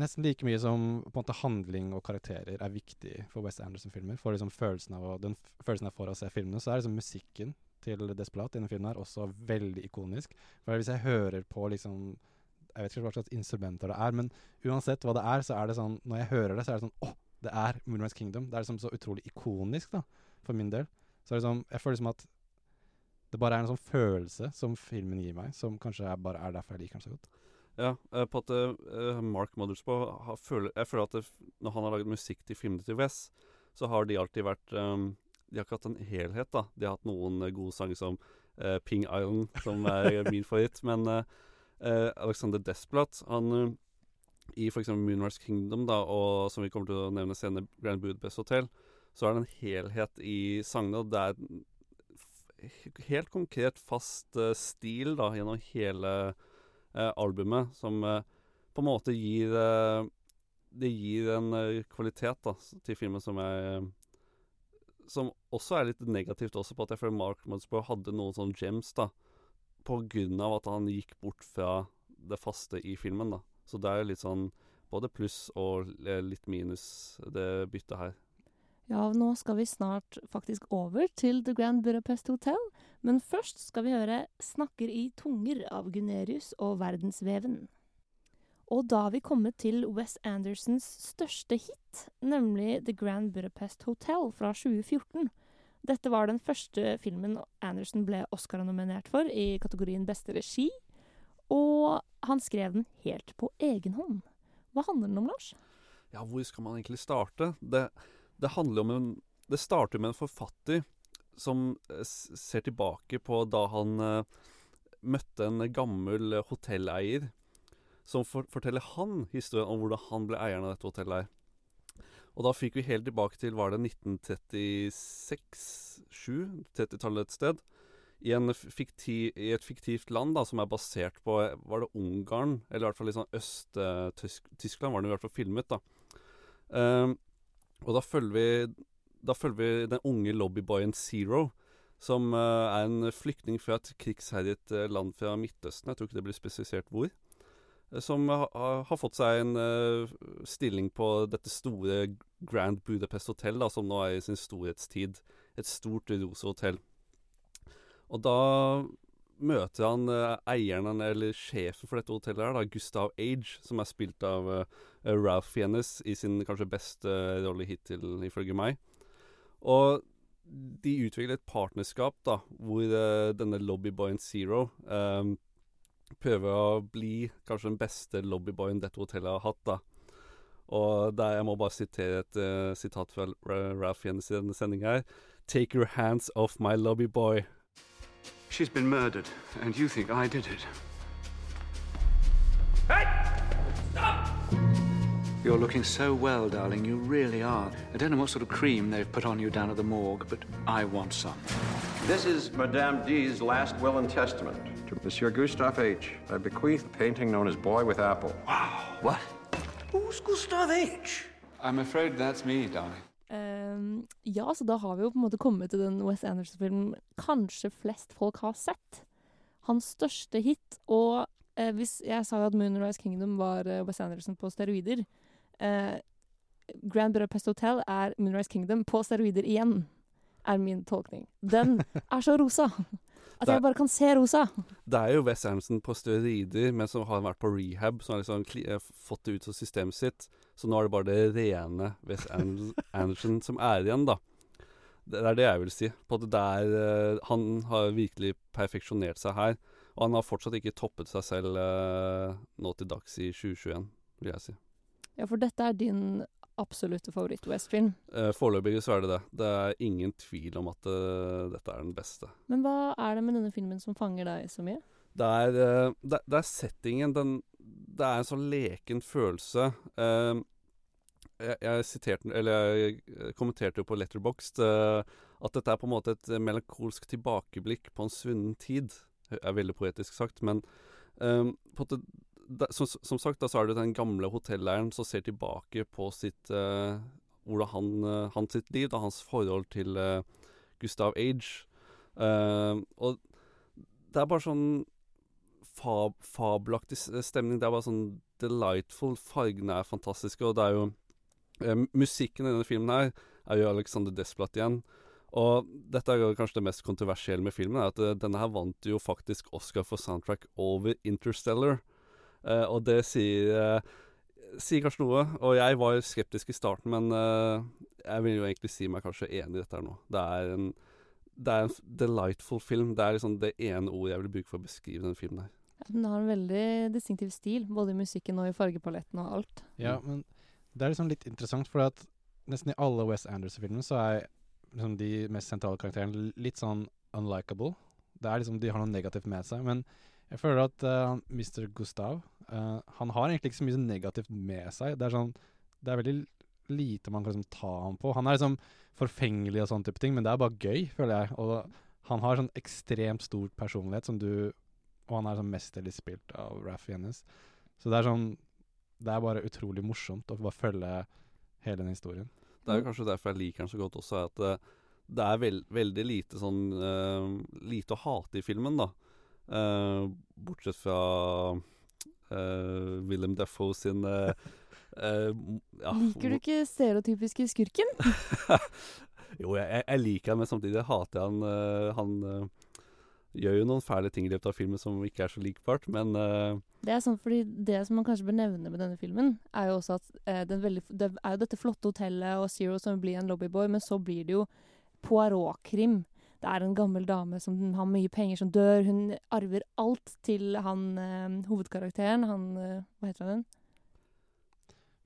nesten like mye som på en måte handling og karakterer er viktig for West Anderson-filmer, for liksom følelsen av, å- den følelsen jeg får av å se filmene, så er liksom musikken til Desplat i denne filmen her også veldig ikonisk. For hvis jeg hører på liksom Jeg vet ikke hva slags instrumenter det er, men uansett hva det er, så er det sånn Når jeg hører det, så er det sånn Å, det er Moonrise Kingdom. Det er liksom så utrolig ikonisk, da, for min del. Så er sånn Jeg føler som at det bare er en sånn følelse som filmen gir meg, som kanskje er bare er derfor jeg liker den så godt. Ja, eh, på at uh, Mark Mothersbaugh føler, Jeg føler at det, når han har laget musikk til filmene til Wes, så har de alltid vært um, De har ikke hatt en helhet, da. De har hatt noen gode sanger som uh, Ping Island, som er min favoritt. Men eh, Alexander Desplat, han i f.eks. Moonrise Kingdom, da, og som vi kommer til å nevne senere, Grand Budapest Hotel, så er det en helhet i sangene. og Det er helt konkret fast uh, stil da, gjennom hele uh, albumet, som uh, på en måte gir Det gir en kvalitet da, til filmen som jeg Som også er litt negativt også, på at jeg føler Mark Mothersbaugh hadde noen sånne gems, da. På grunn av at han gikk bort fra det faste i filmen, da. Så det er jo litt sånn både pluss og litt minus, det byttet her. Ja, nå skal vi snart faktisk over til The Grand Budapest Hotel, men først skal vi høre 'Snakker i tunger' av Gunerius og Verdensveven. Og da har vi kommet til Wes Andersons største hit, nemlig The Grand Budapest Hotel fra 2014. Dette var den første filmen Anderson ble Oscar-nominert for i kategorien beste regi, og han skrev den helt på egen hånd. Hva handler den om, Lars? Ja, hvor skal man egentlig starte? Det, det handler om en Det starter med en forfatter som eh, ser tilbake på da han eh, møtte en gammel eh, hotelleier, som for, forteller han historien om hvordan han ble eieren av dette hotellet. her. Og da fikk vi helt tilbake til var det 1936-7, 30-tallet et sted. I, fiktiv, I et fiktivt land da, som er basert på Var det Ungarn? Eller i hvert fall litt sånn Øst-Tyskland var det i hvert fall filmet. da. Ehm, og da følger vi Da følger vi den unge lobbyboyen Zero, som eh, er en flyktning fra et krigsherjet eh, land fra Midtøsten. Jeg tror ikke det blir spesifisert hvor. eh, Som ha, ha- har fått seg en stilling på dette store Grand Budapest Hotel, da, som nå er i sin storhetstid. Et stort rosa hotell. Og da møter han eh, eieren, eller sjefen for dette hotellet, her, da, Gustav Age, som er spilt av eh, Ralph Fiennes i sin kanskje beste rolle hittil, ifølge meg. Og de utvikler et partnerskap da, hvor eh, denne lobbyboyen Zero eh, prøver å bli kanskje den beste lobbyboyen dette hotellet har hatt. da. Og der jeg må bare sitere et eh, sitat fra Ralph Fiennes i denne sendinga her. Take your hands off my lobbyboy. She's been murdered, and you think I did it. Hey! Stop! You're looking so well, darling. You really are. I don't know what sort of cream they've put on you down at the morgue, but I want some. This is Madame D's last will and testament. To Monsieur Gustave H. I bequeath a painting known as Boy with Apple. Wow. What? Who's Gustave H? I'm afraid that's me, darling. Ja, så da har vi jo på en måte kommet til den Wes Anderson-filmen kanskje flest folk har sett. Hans største hit. Og eh, hvis jeg sa at Moonrise Kingdom var eh, Wes Anderson på steroider eh, Grand Budapest Hotel er Moonrise Kingdom på steroider igjen, er min tolkning. Den er så rosa at er- jeg bare kan se rosa. Det er jo Wes Anderson på steroider, men som har vært på rehab, som har liksom eh, fått det ut av systemet sitt. Så nå er det bare det rene Wes Anderson som er igjen, da. Det er det jeg vil si. På det der uh, han har virkelig perfeksjonert seg her. Og han har fortsatt ikke toppet seg selv uh, nå til dags i 2021, vil jeg si. Ja, for dette er din absolutte favoritt-West-film. Uh, Foreløpig så er det det. Det er ingen tvil om at uh, dette er den beste. Men hva er det med denne filmen som fanger deg så mye? Det er, eh, det, det er settingen. Den, det er en sånn leken følelse. Uh, jeg, jeg siterte jeg kommenterte jo på Letterboxd uh, at dette er på en måte et melankolsk tilbakeblikk på en svunnen tid. Det er veldig poetisk sagt, men en måte, det, som, som sagt, da så er det den gamle hotelleieren som ser tilbake på sitt uh, hvordan eh, hans liv, da, hans forhold til Gustav Age. Og det er bare sånn fab, fabelaktig stemning. Det er bare sånn delightful. Fargene er fantastiske, og det er jo eh, Musikken i denne filmen her er jo Alexander Desplat igjen. Og dette er kanskje det mest kontroversielle med filmen, er at eh, denne her vant jo faktisk Oscar for soundtrack over Interstellar. Eh, og det sier, eh, sier kanskje noe. Og jeg var skeptisk i starten, men eh, jeg vil jo egentlig si meg kanskje enig i dette her nå. Det er en, det er en delightful film. Det er liksom det ene ordet jeg vil bruke for å beskrive denne filmen her. Den har en veldig distinktiv stil, både i musikken og i fargepaletten og alt. Ja, men det er liksom litt interessant, for at nesten i alle Wes Anderson-filmer så er liksom de mest sentrale karakterene litt sånn unlikable. Det er liksom, De har noe negativt med seg. Men jeg føler at uh, Mr. Gustav uh, Han har egentlig ikke så mye negativt med seg. Det er sånn Det er veldig lite man kan liksom ta ham på. Han er liksom forfengelig og sånne type ting, men det er bare gøy, føler jeg. Og han har sånn ekstremt stor personlighet som du Og han er sånn mesterlig spilt av Raff Jennes. Så det er sånn Det er bare utrolig morsomt å bare følge hele den historien. Det er jo kanskje derfor jeg liker den så godt også, at det, det er veld, veldig lite sånn uh, Lite å hate i filmen, da. Uh, bortsett fra uh, Willem Defoe sin uh, eh, ja, Liker du ikke stereotypiske skurken? jo, jeg, jeg, liker han, men samtidig hater jeg han. eh, han eh, gjør jo noen fæle ting i løpet av filmen som ikke er så likbart, men uh... Det er sånn fordi det som man kanskje bør nevne med denne filmen, er jo også at uh, den veldig, det er jo dette flotte hotellet og Zero som blir en lobbyboy, men så blir det jo Poirot-krim. Det er en gammel dame som har mye penger, som dør. Hun arver alt til han uh, hovedkarakteren. Han Hva heter han?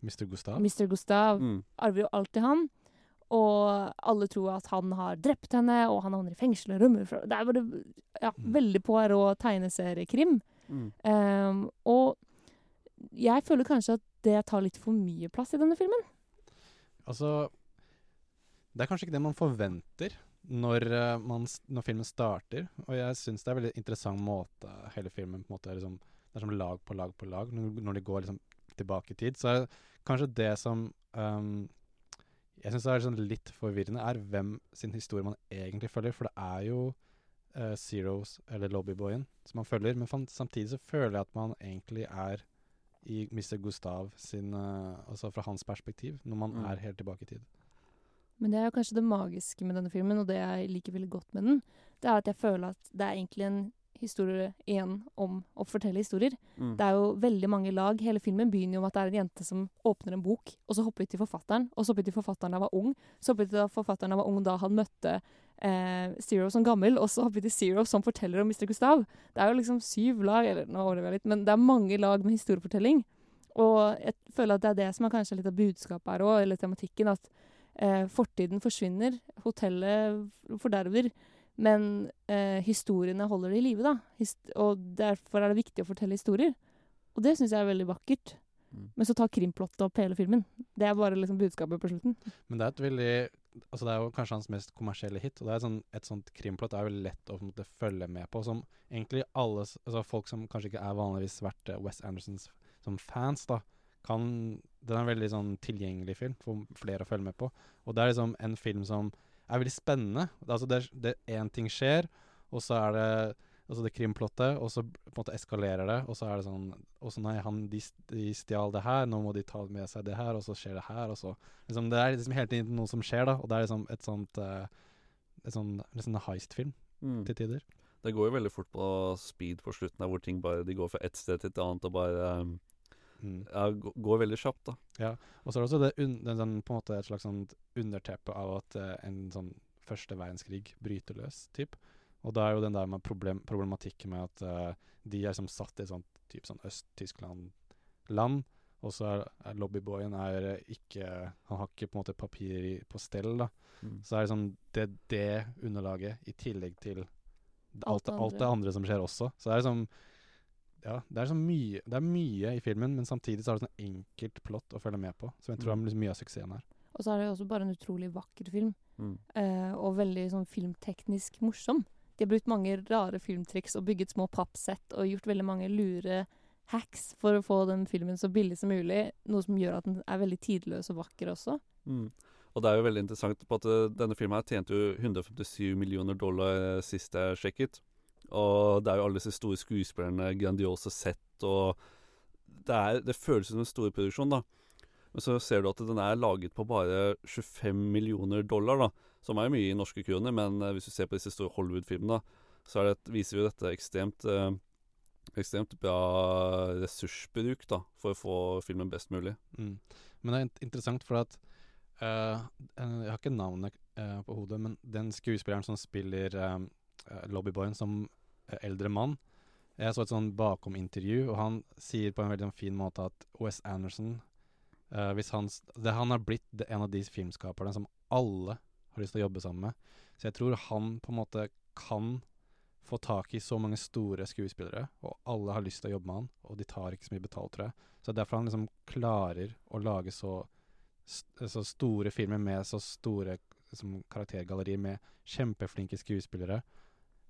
Mr. Gustav. Mr. Gustav. Mm. Arver jo alt til han. Og alle tror at han har drept henne, og han havner i fengsel og rømmer fra Det er bare ja, veldig Poirot tegneseriekrim. Mm. Um, og jeg føler kanskje at det tar litt for mye plass i denne filmen. Altså Det er kanskje ikke det man forventer når, eh, man, når filmen starter. Og jeg syns det er en veldig interessant måte hele filmen på en måte er liksom, Det er som lag på lag på lag. Når, når de går liksom tilbake i tid, så er kanskje det som ehm, jeg syns er sånn litt forvirrende, er hvem sin historie man egentlig følger. For det er jo uh, Zeros, eller Lobbyboyen, som man følger. Men samtidig så føler jeg at man egentlig er i Mr. Gustav sin eh, Altså fra hans perspektiv, når man Mm. er helt tilbake i tid. Men det er jo kanskje det magiske med denne filmen, og det jeg liker veldig godt med den. Det er at jeg føler at det er egentlig en historie igjen om å fortelle historier. Mm. Det er jo veldig mange lag. Hele filmen begynner jo med at det er en jente som åpner en bok, og så hopper vi til forfatteren. Og så hopper vi til forfatteren da han var ung. Så hopper vi til forfatteren da han var ung da han møtte eh, Zero som gammel, og så hopper vi til Zero som forteller om Mr. Gustav. Det er jo liksom syv lag, eller nå overdriver jeg litt, men det er mange lag med historiefortelling. Og jeg føler at det er det som er kanskje litt av budskapet her òg, eller tematikken. At eh, fortiden forsvinner, hotellet forderver, men eh, historiene holder det i live, da. Hist og derfor er det viktig å fortelle historier. Og det syns jeg er veldig vakkert. Men så tar krimplottet opp hele filmen. Det er bare liksom budskapet på slutten. Men det er et veldig Altså det er jo kanskje hans mest kommersielle hit. Og det er sånn, et sånt krimplott er jo lett å måte, følge med på. Som egentlig alle altså Folk som kanskje ikke er vanligvis vært West Wes Andersons som fans, da, kan Den er en veldig sånn tilgjengelig film for flere å følge med på. Og det er liksom en film som er veldig spennende. Altså det, er Én ting skjer, og så er det Altså det krimplottet, og så på en måte eskalerer det, og så er det sånn Og så nei, han, de, de stjal det her, nå må de ta med seg det her, og så skjer det her, og så liksom, Det er liksom hele tiden noe som skjer, da, og det er liksom et sånt uh, Et sånn liksom en heist-film Mm. til tider. Det går jo veldig fort på speed på slutten, der hvor ting bare De går fra ett sted til et annet og bare um, ja, gå- går veldig kjapt, da. Ja, og så er det også det un den, sånn, på en måte et slags sånn underteppe av at uh, en sånn første verdenskrig bryter løs, typ. Og da er jo den der med problem problematikken med at uh, de er som satt i et sånt type sånn Øst-Tyskland-land, og så er, er lobbyboyen er eh, ikke Han har ikke på en måte papir i, på stell, da. Mm. Så er det sånn det, det underlaget, i tillegg til Alt alt, det alt det andre. som skjer også. Så det er liksom ja, det er, så mye, det er mye i filmen, men samtidig så er det sånn enkelt plott å følge med på. Så jeg tror Mm. er liksom mye av suksessen her. Og så er det jo også bare en utrolig vakker film. Mm. Uh, og veldig sånn filmteknisk morsom. De har brukt mange rare filmtriks og bygget små pappsett og gjort veldig mange lure hacks for å få den filmen så billig som mulig. Noe som gjør at den er veldig tidløs og vakker også. Mm. Og det er jo veldig interessant på at eh, denne filmen her tjente jo 157 millioner dollar eh, sist jeg sjekket. Og det er jo alle disse store skuespillerne, grandiose sett og det, er, det føles som en storproduksjon, da. Men så ser du at den er laget på bare 25 millioner dollar, da. Som er mye i norske kroner, men eh, hvis du ser på disse store Hollywood-filmene, så det, viser jo dette ekstremt eh, Ekstremt bra ressursbruk da, for å få filmen best mulig. Mm. Men det er interessant, for at eh, Jeg har ikke navnet uh, på hodet, men den skuespilleren som spiller eh, lobbyboyen som eh, eldre mann Jeg så et sånn bakom-intervju, og han sier på en veldig sånn fin måte at Wes Anderson uh, hvis han, det, han har blitt en av de filmskaperne som alle har lyst til å jobbe sammen med. Så jeg tror han på en måte kan få tak i så mange store skuespillere, og alle har lyst til å jobbe med han, og de tar ikke så mye betalt, tror jeg. Så er derfor han liksom klarer å lage så, så store filmer med så store liksom, karaktergallerier med kjempeflinke skuespillere.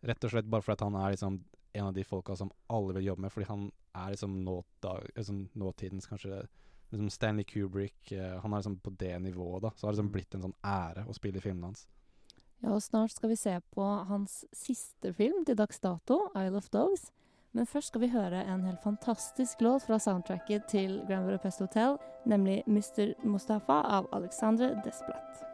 Rett og slett bare fordi han er liksom en av de folka som alle vil jobbe med, fordi han er liksom, nåda, liksom nåtidens kanskje liksom Stanley Kubrick. uh, han er liksom på det nivået, da. Så har det liksom blitt en sånn ære å spille i filmene hans. Ja, og snart skal vi se på hans siste film til dags dato, Isle of Dogs. Men først skal vi høre en helt fantastisk låt fra soundtracket til Grand Budapest Hotel, nemlig Mr. Mustafa av Alexandre Desplat.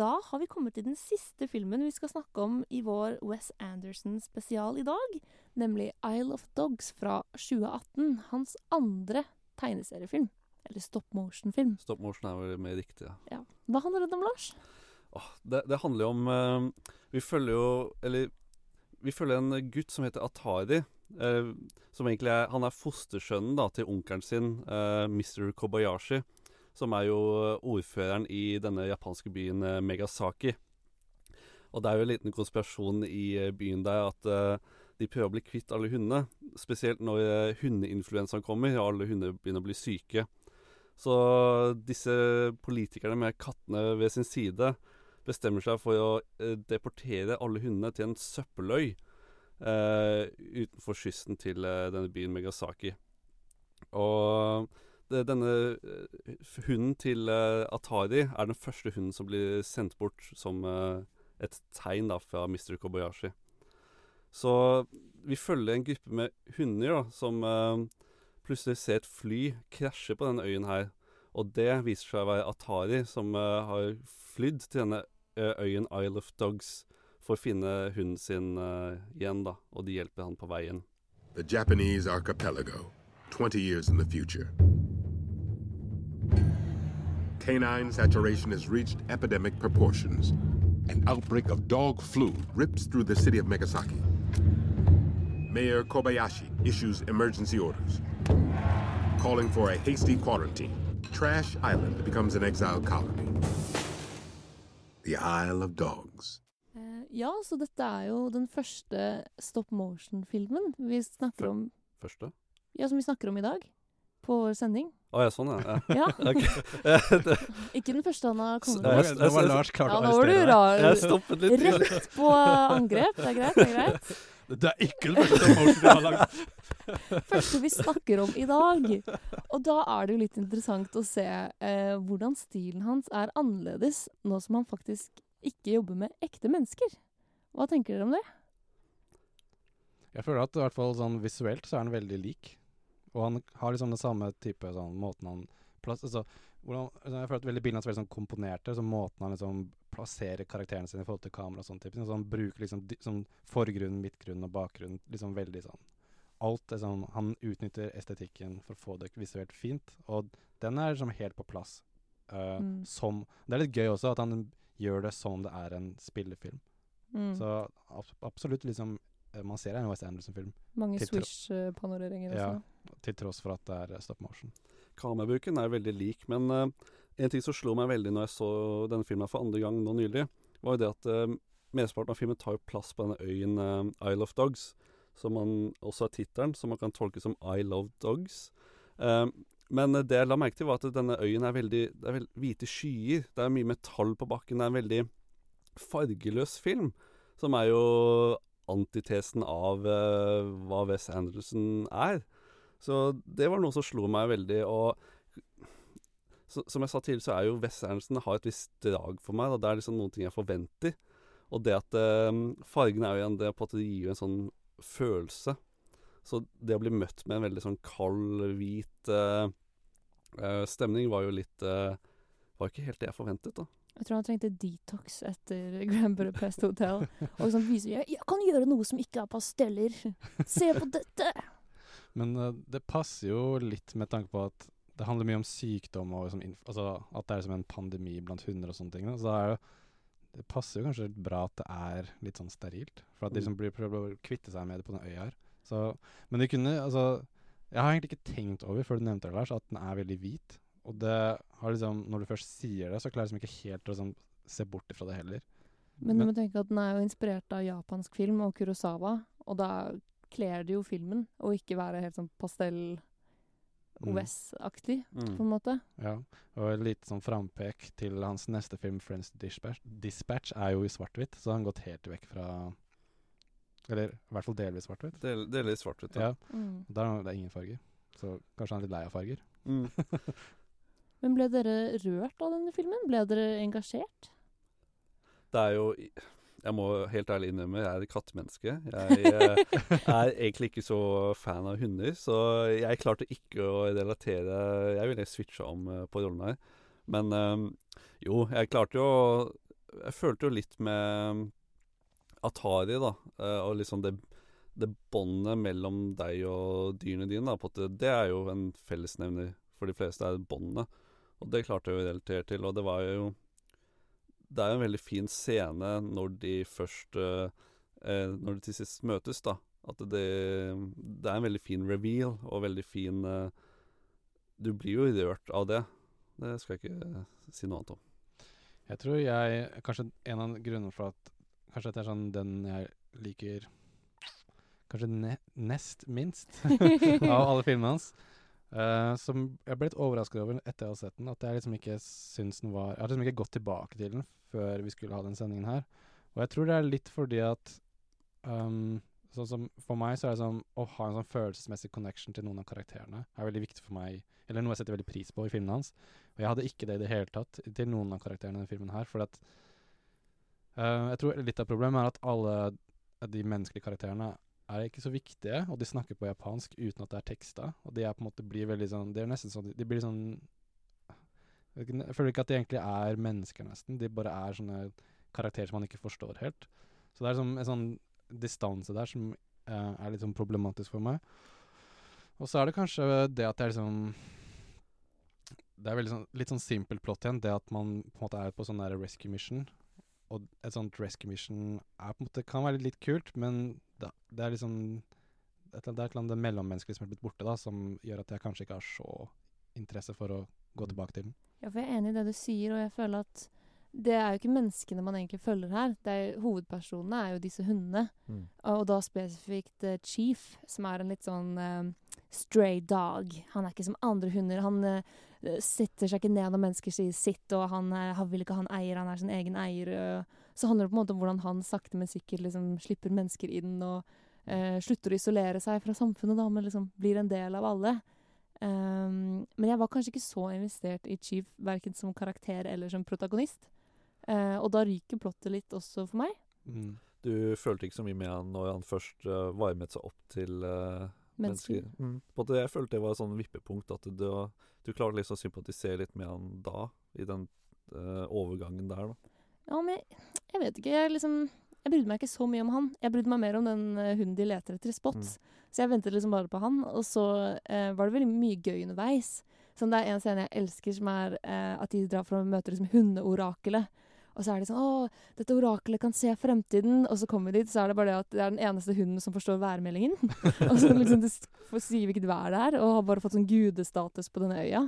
Da har vi kommet til den siste filmen vi skal snakke om i vår Wes Anderson-spesial i dag, nemlig Isle of Dogs fra 2018, hans andre tegneseriefilm. Eller stop motion-film. Stop motion er vel mer riktig, ja. Ja. Hva handler det om, Lars? Åh, det, det handler jo om uh, Vi følger jo Eller vi følger en gutt som heter Atari. Uh, som egentlig er Han er fostersønnen da til onkelen sin, uh, Mr. Kobayashi. Som er jo ordføreren i denne japanske byen eh, Megasaki. Og det er jo en liten konspirasjon i eh, byen der at eh, de prøver å bli kvitt alle hundene. Spesielt når hundeinfluensaen kommer og alle hunder begynner å bli syke. Så disse politikerne med kattene ved sin side bestemmer seg for å eh, deportere alle hundene til en søppeløy eh, utenfor kysten til eh, denne byen Megasaki. Og denne eh, hunden til eh, Atari er den første hunden som blir sendt bort som eh, et tegn da, fra Mr. Kobayashi. Så vi følger en gruppe med hunder da, som eh, plutselig ser et fly krasje på denne øyen her. Og det viser seg å være Atari som eh, har flydd til denne eh, øyen Isle of Dogs for å finne hunden sin eh, igjen, da. Og de hjelper han på veien. The Japanese archipelago, 20 years in the future. Canine saturation has reached epidemic proportions. An outbreak of dog flu rips through the city of Megasaki. Mayor Kobayashi issues emergency orders, calling for a hasty quarantine. Trash Island becomes an exile colony. The Isle of Dogs. Eh, ja, så dette er jo den første stop motion-filmen vi snakker om. Første? Ja, som vi snakker om i dag. På vår sending. Å ja, sånn, ja. Ja. Ikke den første han har kommet med. Nå jeg- jeg- Ja, nå var du rar. Jeg stoppet litt. Rett på angrep. Det er greit, det er greit. Det er ikke den første stop motion vi har lagd. første vi snakker om i dag. Og da er det jo litt interessant å se eh, hvordan stilen hans er annerledes nå som han faktisk ikke jobber med ekte mennesker. Hva tenker dere om det? Jeg føler at i hvert fall sånn visuelt så er han veldig lik. Og han har liksom den samme type sånn måten han plass, altså, hvordan, altså, Jeg føler at veldig bildene hans er veldig sånn komponerte. Så måten han liksom plasserer karakterene sine i forhold til kamera og sånn type. Så han bruker liksom sånn forgrunn, midtgrunn og bakgrunn liksom veldig sånn Alt er sånn Han utnytter estetikken for å få det visuelt fint, og den er liksom helt på plass. Uh, Mm. Som Det er litt gøy også at han gjør det som om det er en spillefilm. Mm. Så abs absolutt liksom Man ser det er en West Anderson-film. Mange swish-panoreringer Ja, til tross for at det er eh, stop motion. Kamerabruken er veldig lik, men uh, en ting som slo meg veldig når jeg så denne filmen for andre gang nå nylig, var jo det at uh, mesteparten av filmen tar jo plass på denne øyen uh, Isle of Dogs, som man også er tittelen, som man kan tolke som I Love Dogs. Uh, men det jeg la merke til, var at denne øyen er veldig Det er veldig hvite skyer. Det er mye metall på bakken. Det er en veldig fargeløs film, som er jo antitesen av eh, hva Wes Anderson er. Så det var noe som slo meg veldig. Og så, som jeg sa tidligere, så er jo Wes Anderson har et visst drag for meg. Da. Det er liksom noen ting jeg forventer. Og det at eh, fargene er jo igjen det på at det gir jo en sånn følelse. Så det å bli møtt med en veldig sånn kald, hvit eh, eh, stemning var jo litt eh, Var ikke helt det jeg forventet, da. Jeg tror han trengte detox etter Grand Budapest Hotel. Og som vise jeg, jeg kan gjøre noe som ikke er pasteller. Se på dette! Men uh, det passer jo litt med tanke på at det handler mye om sykdom og liksom, inf altså, at det er som en pandemi blant hunder og sånne ting. da. Så det, er jo, det passer jo kanskje litt bra at det er litt sånn sterilt. For at de Mm. liksom blir prøver å kvitte seg med det på den øya her. Så, men de kunne altså Jeg har egentlig ikke tenkt over før du nevnte det, Lars, at den er veldig hvit. Og det har liksom Når du først sier det, så klarer jeg liksom ikke helt å liksom, se bort ifra det heller. Men du må tenke at den er jo inspirert av japansk film og Kurosawa, og da kler det jo filmen å ikke være helt sånn pastell Mm. OS-aktig, Mm. på en måte. Ja, og et lite sånn frampek til hans neste film, 'Friends Dispatch', Dispatch er jo i svart-hvitt, så har han gått helt vekk fra Eller i hvert fall delvis svart-hvitt. Del, delvis svart-hvitt, ja. ja. Mm. Der er det ingen farger. Så kanskje han er litt lei av farger. Mm. Men ble dere rørt av denne filmen? Ble dere engasjert? Det er jo Jeg må helt ærlig innrømme, jeg er et kattemenneske. Jeg eh, er egentlig ikke så fan av hunder, så jeg klarte ikke å relatere Jeg ville switcha om eh, på rollen her. Men eh, jo, jeg klarte jo Jeg følte jo litt med Atari, da, eh, og liksom det det båndet mellom deg og dyrene dine, da, på det, det er jo en fellesnevner for de fleste, er båndet. Og det klarte jeg å relatere til, og det var jo Det er jo en veldig fin scene når de først eh, eh, Når de til sist møtes, da. At det, det er en veldig fin reveal, og veldig fin eh, Du blir jo rørt av det. Det skal jeg ikke si noe annet om. Jeg tror jeg Kanskje en av grunnene for at Kanskje det er sånn den jeg liker Kanskje ne nest minst av alle filmene hans. Eh, som jeg ble litt overrasket over etter jeg hadde sett den. At jeg liksom ikke syns den var Jeg har liksom ikke gått tilbake til den før vi skulle ha den sendingen her. Og jeg tror det er litt fordi at um, Sånn som For meg så er det sånn å ha en sånn følelsesmessig connection til noen av karakterene er veldig viktig for meg. Eller noe jeg setter veldig pris på i filmene hans. Og jeg hadde ikke det i det hele tatt til noen av karakterene i denne filmen her. For at uh, Jeg tror litt av problemet er at alle de menneskelige karakterene er ikke så viktige, og de snakker på japansk uten at det er teksta. Og de er på en måte blir veldig sånn Det er nesten sånn De blir sånn Jeg føler ikke at de egentlig er mennesker, nesten. De bare er sånne karakterer som man ikke forstår helt. Så det er sånn, en sånn distanse der som eh, er litt sånn problematisk for meg. Og så er det kanskje det at jeg liksom Det er veldig sånn, litt sånn simpelt plott igjen. Det at man på en måte er på sånn der rescue mission. Og et sånt rescue mission er på en måte kan være litt kult, men det, det er liksom et, er eller annet mellommenneskelige som er blitt borte, da, som gjør at jeg kanskje ikke har så interesse for å gå tilbake til den. Ja, for jeg er enig i det du sier, og jeg føler at det er jo ikke menneskene man egentlig følger her. Det er, hovedpersonene er jo disse hundene. Mm. Og da spesifikt uh, Chief, som er en litt sånn uh, stray dog. Han er ikke som andre hunder. Han uh, setter seg ikke ned når mennesker sier sitt, og han, uh, han vil ikke ha en eier, han er sin egen eier. Og så handler det på en måte om hvordan han sakte, men sikkert liksom slipper mennesker inn og eh, slutter å isolere seg fra samfunnet, da, men liksom blir en del av alle. Um, men jeg var kanskje ikke så investert i Chief, verken som karakter eller som protagonist. Eh, og da ryker plottet litt også for meg. Mm. Du følte ikke så mye med han når han først uh, varmet seg opp til uh, mennesker? Mennesker. Mm. Jeg følte det var et sånn vippepunkt, at du, du klarte liksom å sympatisere litt med han da, i den uh, overgangen der, da. Ja, men jeg, jeg vet ikke. Jeg liksom Jeg brydde meg ikke så mye om han. Jeg brydde meg mer om den eh, hunden de leter etter, Spot. Mm. Så jeg ventet liksom bare på han. Og så eh, var det veldig mye gøy underveis. Sånn, det er en scene jeg elsker, som er eh, at de drar for å møte liksom hundeorakelet. Og så er de sånn 'Å, dette orakelet kan se fremtiden.' Og så kommer vi dit, så er det bare det at det er den eneste hunden som forstår værmeldingen. og så liksom, sier vi hvilket vær det er, og har bare fått sånn gudestatus på denne øya.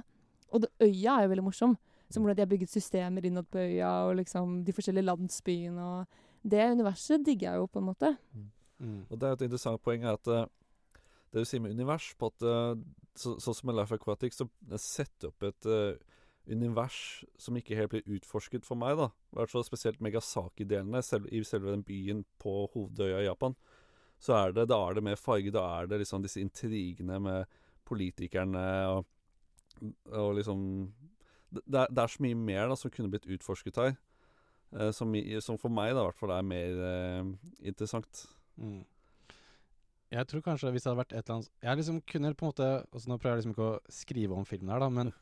Og det, øya er jo veldig morsom. Som hvordan de har bygget systemer innad på øya, og liksom de forskjellige landsbyene og Det universet digger jeg jo, på en måte. Og det er et interessant poeng at eh, det du sier med univers, på at sånn så, som med Life Aquatic, så det setter opp et uh, univers som ikke helt blir utforsket for meg, da. I hvert fall spesielt Megasaki-delene selv, i selve den byen på hovedøya i Japan. Så er det, da er det mer farge, da er det liksom disse intrigene med politikerne og, og liksom det, det er- så mye mer da som kunne blitt utforsket her. eh, som, som for meg i hvert fall er mer eh, interessant. Mm. Jeg tror kanskje hvis det hadde vært et eller annet Jeg liksom kunne på en måte også Nå prøver jeg liksom ikke å skrive om filmen her, da, men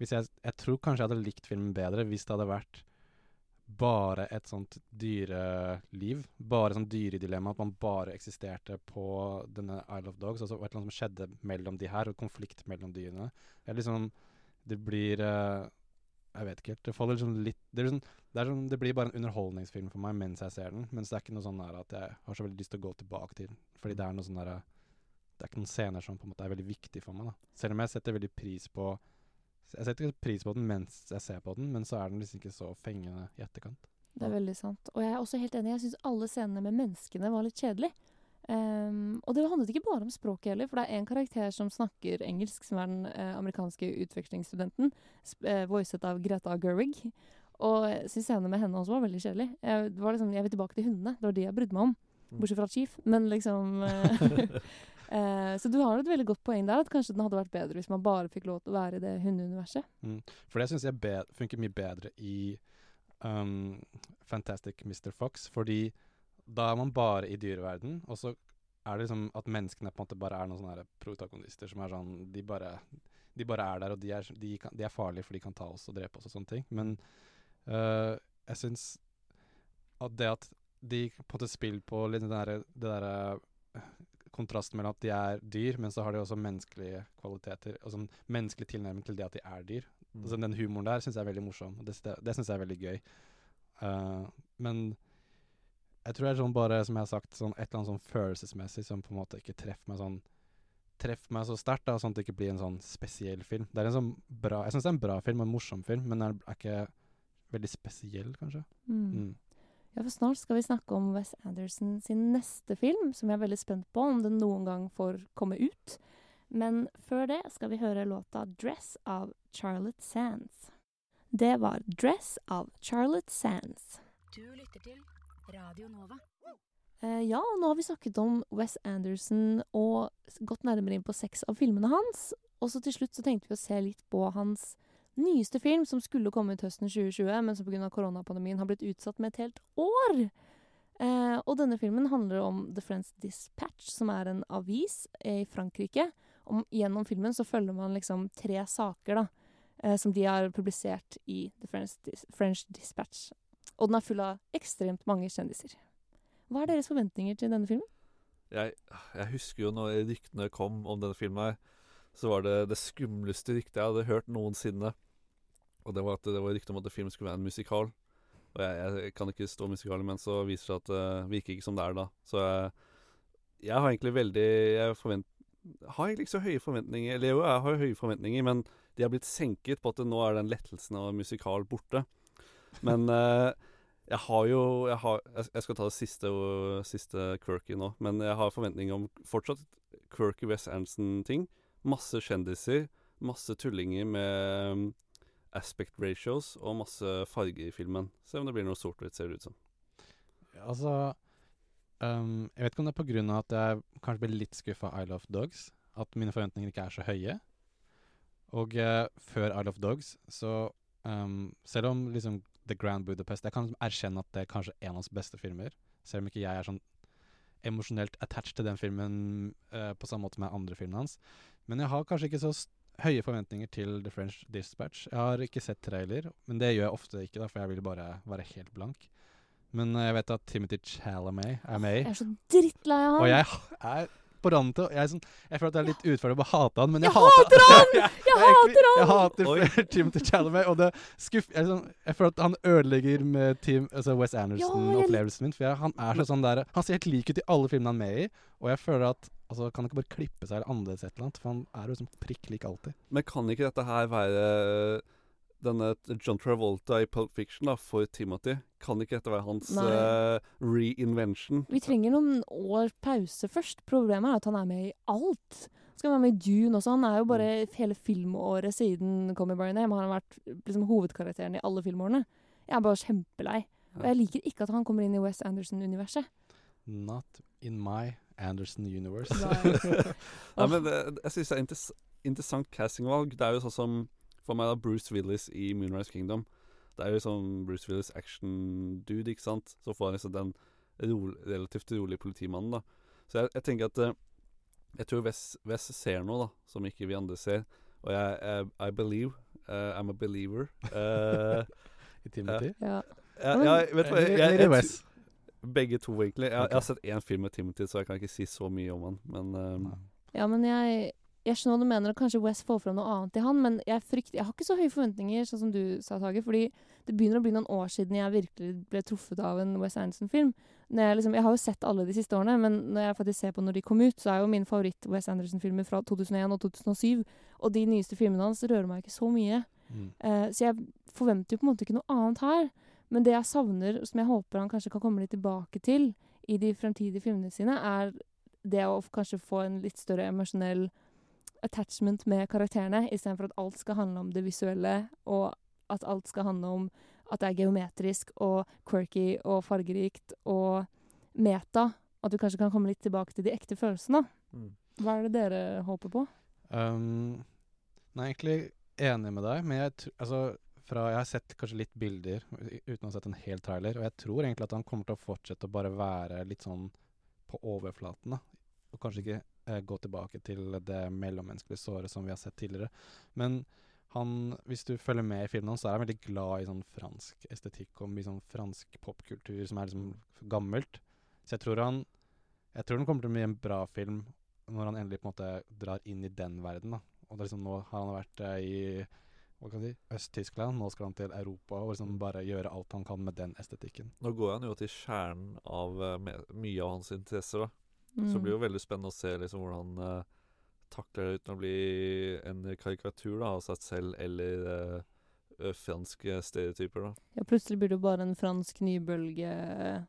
jeg, jeg tror kanskje jeg hadde likt filmen bedre hvis det hadde vært bare et sånt dyreliv. Bare sånn dyredilemma, at man bare eksisterte på denne Isle of Dogs. Altså et eller annet som skjedde mellom de her, og konflikt mellom dyrene. Det er liksom Det blir eh, Jeg vet ikke helt. Det faller sånn litt det, sånn, det, sånn, det blir bare en underholdningsfilm for meg mens jeg ser den. Mens det er ikke noe sånn at jeg har så veldig lyst til å gå tilbake til den. Fordi det er noe sånn der Det er ikke noen scener som på en måte er veldig viktig for meg. da Selv om jeg setter veldig pris på Jeg setter ikke pris på den mens jeg ser på den, men så er den liksom ikke så fengende i etterkant. Det er veldig sant. Og jeg er også helt enig. Jeg syns alle scenene med menneskene var litt kjedelig. Ehm, og det handlet ikke bare om språket heller, for det er en karakter som snakker engelsk, som er den eh, amerikanske utvekslingsstudenten, eh, voicet av Greta Gerwig. Og jeg syns scenene med henne også var veldig kjedelig. Jeg, det var liksom, jeg vil tilbake til hundene. Det var de jeg brydde meg om. Mm. Bortsett fra Chief. Men liksom eh, eh, Så du har et veldig godt poeng der, at kanskje den hadde vært bedre hvis man bare fikk lov til å være i det hundeuniverset. Mm. For det syns jeg funker mye bedre i um, Fantastic Mr. Fox, fordi da er man bare i dyreverden, og så er det liksom at menneskene på en måte bare er noen sånne protagonister som er sånn De bare, de bare er der, og de er, de, kan, de er farlige, for de kan ta oss og drepe oss og sånne ting. Men øh, jeg syns at det at de på en måte spiller på litt den derre det derre øh, kontrasten mellom at de er dyr, men så har de også menneskelige kvaliteter. Altså en menneskelig tilnærming til det at de er dyr. Mm. Altså Den humoren der syns jeg er veldig morsom. det, det syns jeg er veldig gøy. Uh, men jeg tror det er sånn bare, som jeg har sagt, sånn et eller annet sånn følelsesmessig som på en måte ikke treffer meg sånn Treffer meg så sterkt, da, sånn at det ikke blir en sånn spesiell film. Det er en sånn bra Jeg syns det er en bra film en morsom film, men den er ikke veldig spesiell, kanskje. Mm. Mm. Ja, for snart skal vi snakke om Wes Anderson sin neste film, som jeg er veldig spent på om den noen gang får komme ut. Men før det skal vi høre låta 'Dress' av Charlotte Sands. Det var 'Dress' av Charlotte Sands. Du lytter til Radio Nova. Eh, ja, og nå har vi snakket om Wes Anderson og gått nærmere inn på seks av filmene hans. Og så til slutt så tenkte vi å se litt på hans nyeste film, som skulle komme ut høsten 2020, men som pga. koronapandemien har blitt utsatt med et helt år. Eh, og denne filmen handler om The French Dispatch, som er en avis eh, i Frankrike. Om, gjennom filmen så følger man liksom tre saker da, eh, som de har publisert i The French, Dis French Dispatch. Og den er full av ekstremt mange kjendiser. Hva er deres forventninger til denne filmen? Jeg, jeg husker jo når ryktene kom om denne filmen så var det det skumleste ryktet jeg hadde hørt noensinne. Og det var at det var rykte om at filmen skulle være en musikal. Og jeg, jeg kan ikke stå musikalen, men så viser det seg at det virker ikke som det er da. Så jeg, jeg har egentlig veldig Jeg forvent, har egentlig ikke så høye forventninger. Eller jo, jeg har høye forventninger, men de har blitt senket på at nå er den lettelsen av musikal borte. Men eh, jeg har jo Jeg, har, jeg skal ta det siste, siste quirky nå, men jeg har forventninger om fortsatt quirky Wes Anderson-ting. masse kjendiser, masse tullinger med um, aspect ratios og masse farge i filmen. Se om det blir noe sort-hvitt, ser det ut som. Altså um, Jeg vet ikke om det er av at jeg kanskje blir litt skuffa av I Love Dogs. At mine forventninger ikke er så høye. Og uh, før I Love Dogs, så um, Selv om liksom The Grand Budapest Jeg kan erkjenne at det er kanskje en av hans beste filmer. Selv om ikke jeg er sånn emosjonelt attached til den filmen uh, på samme måte med andre filmene hans. Men jeg har kanskje ikke så høye forventninger til The French Dispatch. Jeg har ikke sett trailer, men det gjør jeg ofte ikke, da, for jeg vil bare være helt blank. Men eh, jeg vet at Timothy Chalamet er med i. Jeg er så drittlei av han. Og jeg er på randen til Jeg, sånn, jeg føler at det er litt urettferdig å hate han, men jeg, Jeg hater han! Jeg jeg hater han! Jeg hater Oi. Timothy Chalamet, og det skuff... Jeg, sånn, jeg føler at han ødelegger med team, altså Wes Anderson-opplevelsen min. For jeg, han er så sånn der Han ser helt lik ut i alle filmene han er med i, og jeg føler at Altså, Kan han ikke bare klippe seg eller annerledes et eller annet? For han er jo sånn prikk lik alltid. Men kan ikke dette her være denne John Travolta i Pulp Fiction da, for Timothy? Kan ikke dette være hans eh, reinvention? Vi trenger noen år pause først. Problemet er at han er med i alt. Han Skal være med i Dune også. Han er jo bare hele filmåret siden Come By Name. Han har vært liksom, hovedkarakteren i alle filmårene. Jeg er bare kjempelei. Og jeg liker ikke at han kommer inn i West Anderson-universet. Not in my Anderson universe. Nei, men det, jeg syns det er interess interessant castingvalg. Det er jo sånn som for meg da Bruce Willis i Moonrise Kingdom. Det er jo sånn Bruce Willis action-dude, ikke sant. Så får han liksom den rolig, relativt rolige politimannen, da. Så jeg, jeg tenker at eh, Jeg tror Wes, Wes ser noe, da, som ikke vi andre ser. Og jeg, jeg I believe. Uh, I'm a believer. Uh, I Timothy? Ja. ja, ja, vet du hva jeg, jeg? Begge to, egentlig. Jeg, jeg har sett én film med Timothy, så jeg kan ikke si så mye om han. Men um, Ja, men jeg, jeg skjønner hva du mener, og kanskje West får fram noe annet i han, men jeg frykter Jeg har ikke så høye forventninger, sånn som du sa, Tage, fordi det begynner å bli noen år siden jeg virkelig ble truffet av en Wes Anderson-film. Jeg, liksom, jeg har jo sett alle de siste årene, men når jeg faktisk ser på når de kom ut, så er jo min favoritt Wes Anderson-filmer fra 2001 og 2007, og de nyeste filmene hans rører meg ikke så mye. Mm. Uh, så jeg forventer jo på en måte ikke noe annet her. Men det jeg savner, som jeg håper han kanskje kan komme litt tilbake til i de fremtidige filmene sine, er det å kanskje få en litt større emosjonell attachment med karakterene, istedenfor at alt skal handle om det visuelle, og at alt skal handle om at det er geometrisk og quirky og fargerikt og meta. At du kanskje kan komme litt tilbake til de ekte følelsene. Mm. Hva er det dere håper på? Um, nei, egentlig enig med deg, men jeg, altså, fra, jeg har sett kanskje litt bilder uten å ha sett en hel trailer, og jeg tror egentlig at han kommer til å fortsette å bare være litt sånn på overflaten, da. Og kanskje ikke gå tilbake til det mellommenneskelige såret som vi har sett tidligere. Men han, hvis du følger med i filmen hans, så er han veldig glad i sånn fransk estetikk og mye sånn fransk popkultur som er liksom gammelt. Så jeg tror han Jeg tror den kommer til å bli en bra film når han endelig på en måte drar inn i den verden. da. Og det er liksom nå har han vært eh, i hva kan si, Øst-Tyskland, nå skal han til Europa og liksom bare gjøre alt han kan med den estetikken. Nå går han jo til kjernen av eh, mye av hans interesser, da. Så det Mm. blir jo veldig spennende å se liksom hvordan han eh, takler det uten å bli en karikatur da, av seg selv eller uh, franske stereotyper, da. Ja, plutselig blir det jo bare en fransk nybølge eh,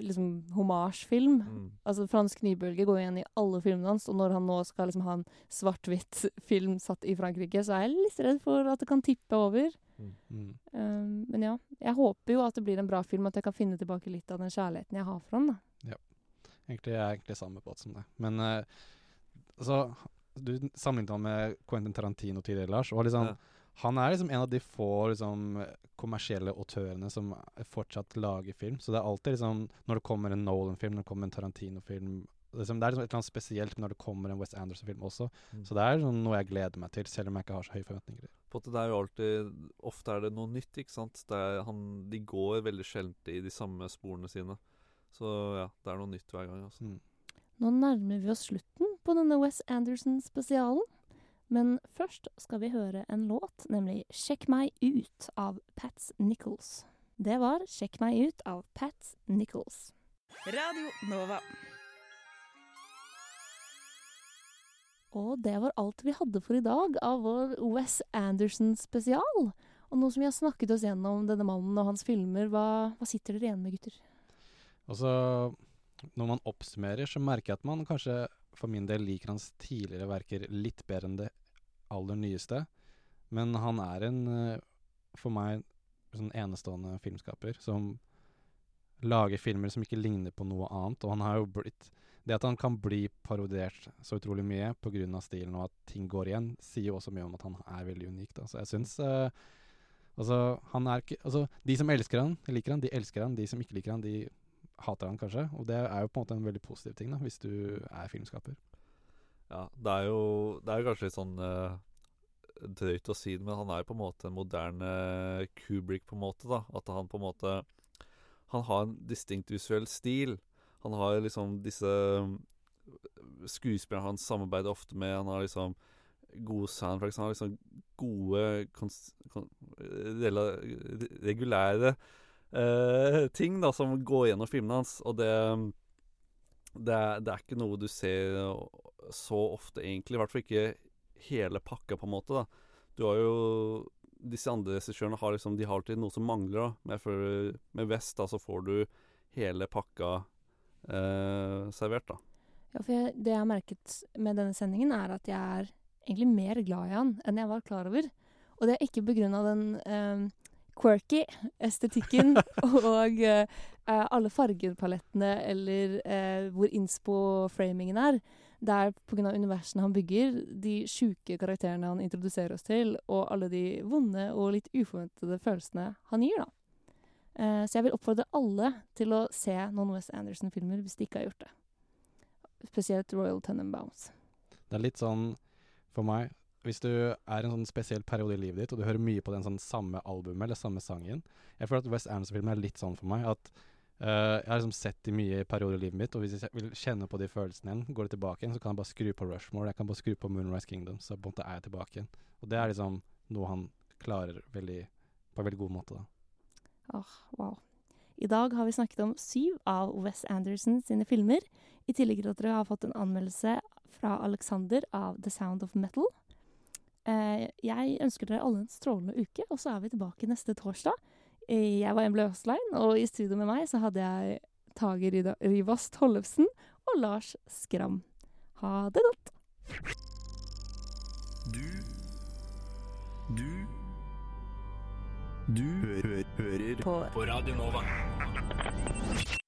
Liksom homasjfilm. Mm. Altså, fransk nybølge går igjen i alle filmene hans, og når han nå skal liksom ha en svart-hvitt film satt i Frankrike, så er jeg litt redd for at det kan tippe over. Mm. Um, men ja, jeg håper jo at det blir en bra film, at jeg kan finne tilbake litt av den kjærligheten jeg har for han. da. Ja. er jeg egentlig samme båt som deg. Men uh, så Du sammenlignet han med Quentin Tarantino tidligere, Lars. Og liksom, Ja. Han er liksom en av de få liksom, kommersielle autørene som fortsatt lager film. Så det er alltid liksom Når det kommer en Nolan-film, når det kommer en Tarantino-film liksom, Det er liksom et eller annet spesielt når det kommer en West Anderson-film også. Mm. Så det er sånn noe jeg gleder meg til, selv om jeg ikke har så høye forventninger. På måte, det er jo alltid Ofte er det noe nytt, ikke sant. Det er, han, de går veldig sjelden i de samme sporene sine. Så ja, det er noe nytt hver gang. Altså. Nå nærmer vi oss slutten på denne Wes Anderson-spesialen. Men først skal vi høre en låt, nemlig 'Sjekk meg ut' av Pats Nichols. Det var 'Sjekk meg ut' av Pats Nichols. Radio Nova. Og det var alt vi hadde for i dag av vår Wes Anderson-spesial. Og nå som vi har snakket oss gjennom denne mannen og hans filmer, hva, hva sitter dere igjen med, gutter? Og så, når man oppsummerer, så merker jeg at man kanskje for min del liker hans tidligere verker litt bedre enn det aller nyeste. Men han er en, eh, for meg, sånn enestående filmskaper som lager filmer som ikke ligner på noe annet. Og han har jo blitt Det at han kan bli parodiert så utrolig mye pga. stilen og at ting går igjen, sier jo også mye om at han er veldig unik. Da. Så jeg syns uh, Altså, han er ikke Altså, de som elsker han, liker han, de elsker han. De som ikke liker han, de hater han kanskje. Og det er jo på en måte en veldig positiv ting, da, hvis du er filmskaper. Ja, det er jo, det er jo kanskje litt sånn uh, drøyt å si det, men han er jo på en måte en moderne Kubrick, på en måte. da At han på en måte Han har en distinkt visuell stil. Han har liksom disse Skuespillerne han samarbeider ofte med. Han har liksom gode soundtracks. Han har liksom gode regulære eh, ting da som går gjennom filmene hans. Og det det er, det er, ikke noe du ser så ofte, egentlig. I hvert fall ikke hele pakka, på en måte. da Du har jo Disse andre regissørene har liksom De har alltid noe som mangler. da Men for, med West da så får du hele pakka eh, servert, da. Ja, for jeg, det jeg har merket med denne sendingen, er at jeg er egentlig mer glad i han enn jeg var klar over. Og det er ikke på av den eh, quirky estetikken og eh, alle fargepalettene eller eh, hvor inspo-framingen er. Det er pga. universene han bygger, de sjuke karakterene han introduserer oss til, og alle de vonde og litt uforventede følelsene han gir, da. Eh, så jeg vil oppfordre alle til å se noen West Anderson-filmer hvis de ikke har gjort det. Spesielt Royal Tenenbaums. Det er litt sånn for meg hvis du er i en sånn spesiell periode i livet ditt, og du hører mye på den sånn samme albumet eller samme sangen Jeg føler at West Anderson-filmen er litt sånn for meg at uh, jeg har liksom sett de mye i perioder i livet mitt, og hvis jeg vil kjenne på de følelsene igjen, går det tilbake igjen, så kan jeg bare skru på Rushmore, jeg kan bare skru på Moonrise Kingdom, så på en måte er jeg tilbake igjen. Og det er liksom noe han klarer veldig, på en veldig god måte, da. Oh, wow. I dag har vi snakket om syv av Wes Anderson sine filmer, i tillegg til at dere har fått en anmeldelse fra Alexander av The Sound of Metal. Eh, jeg ønsker dere alle en strålende uke, og så er vi tilbake neste torsdag. Eh, jeg var Embla Østlein, og i studio med meg så hadde jeg Tager Rivas Tollefsen og Lars Skram. Ha det godt. Du Du Du hø hører på, på Radio Nova.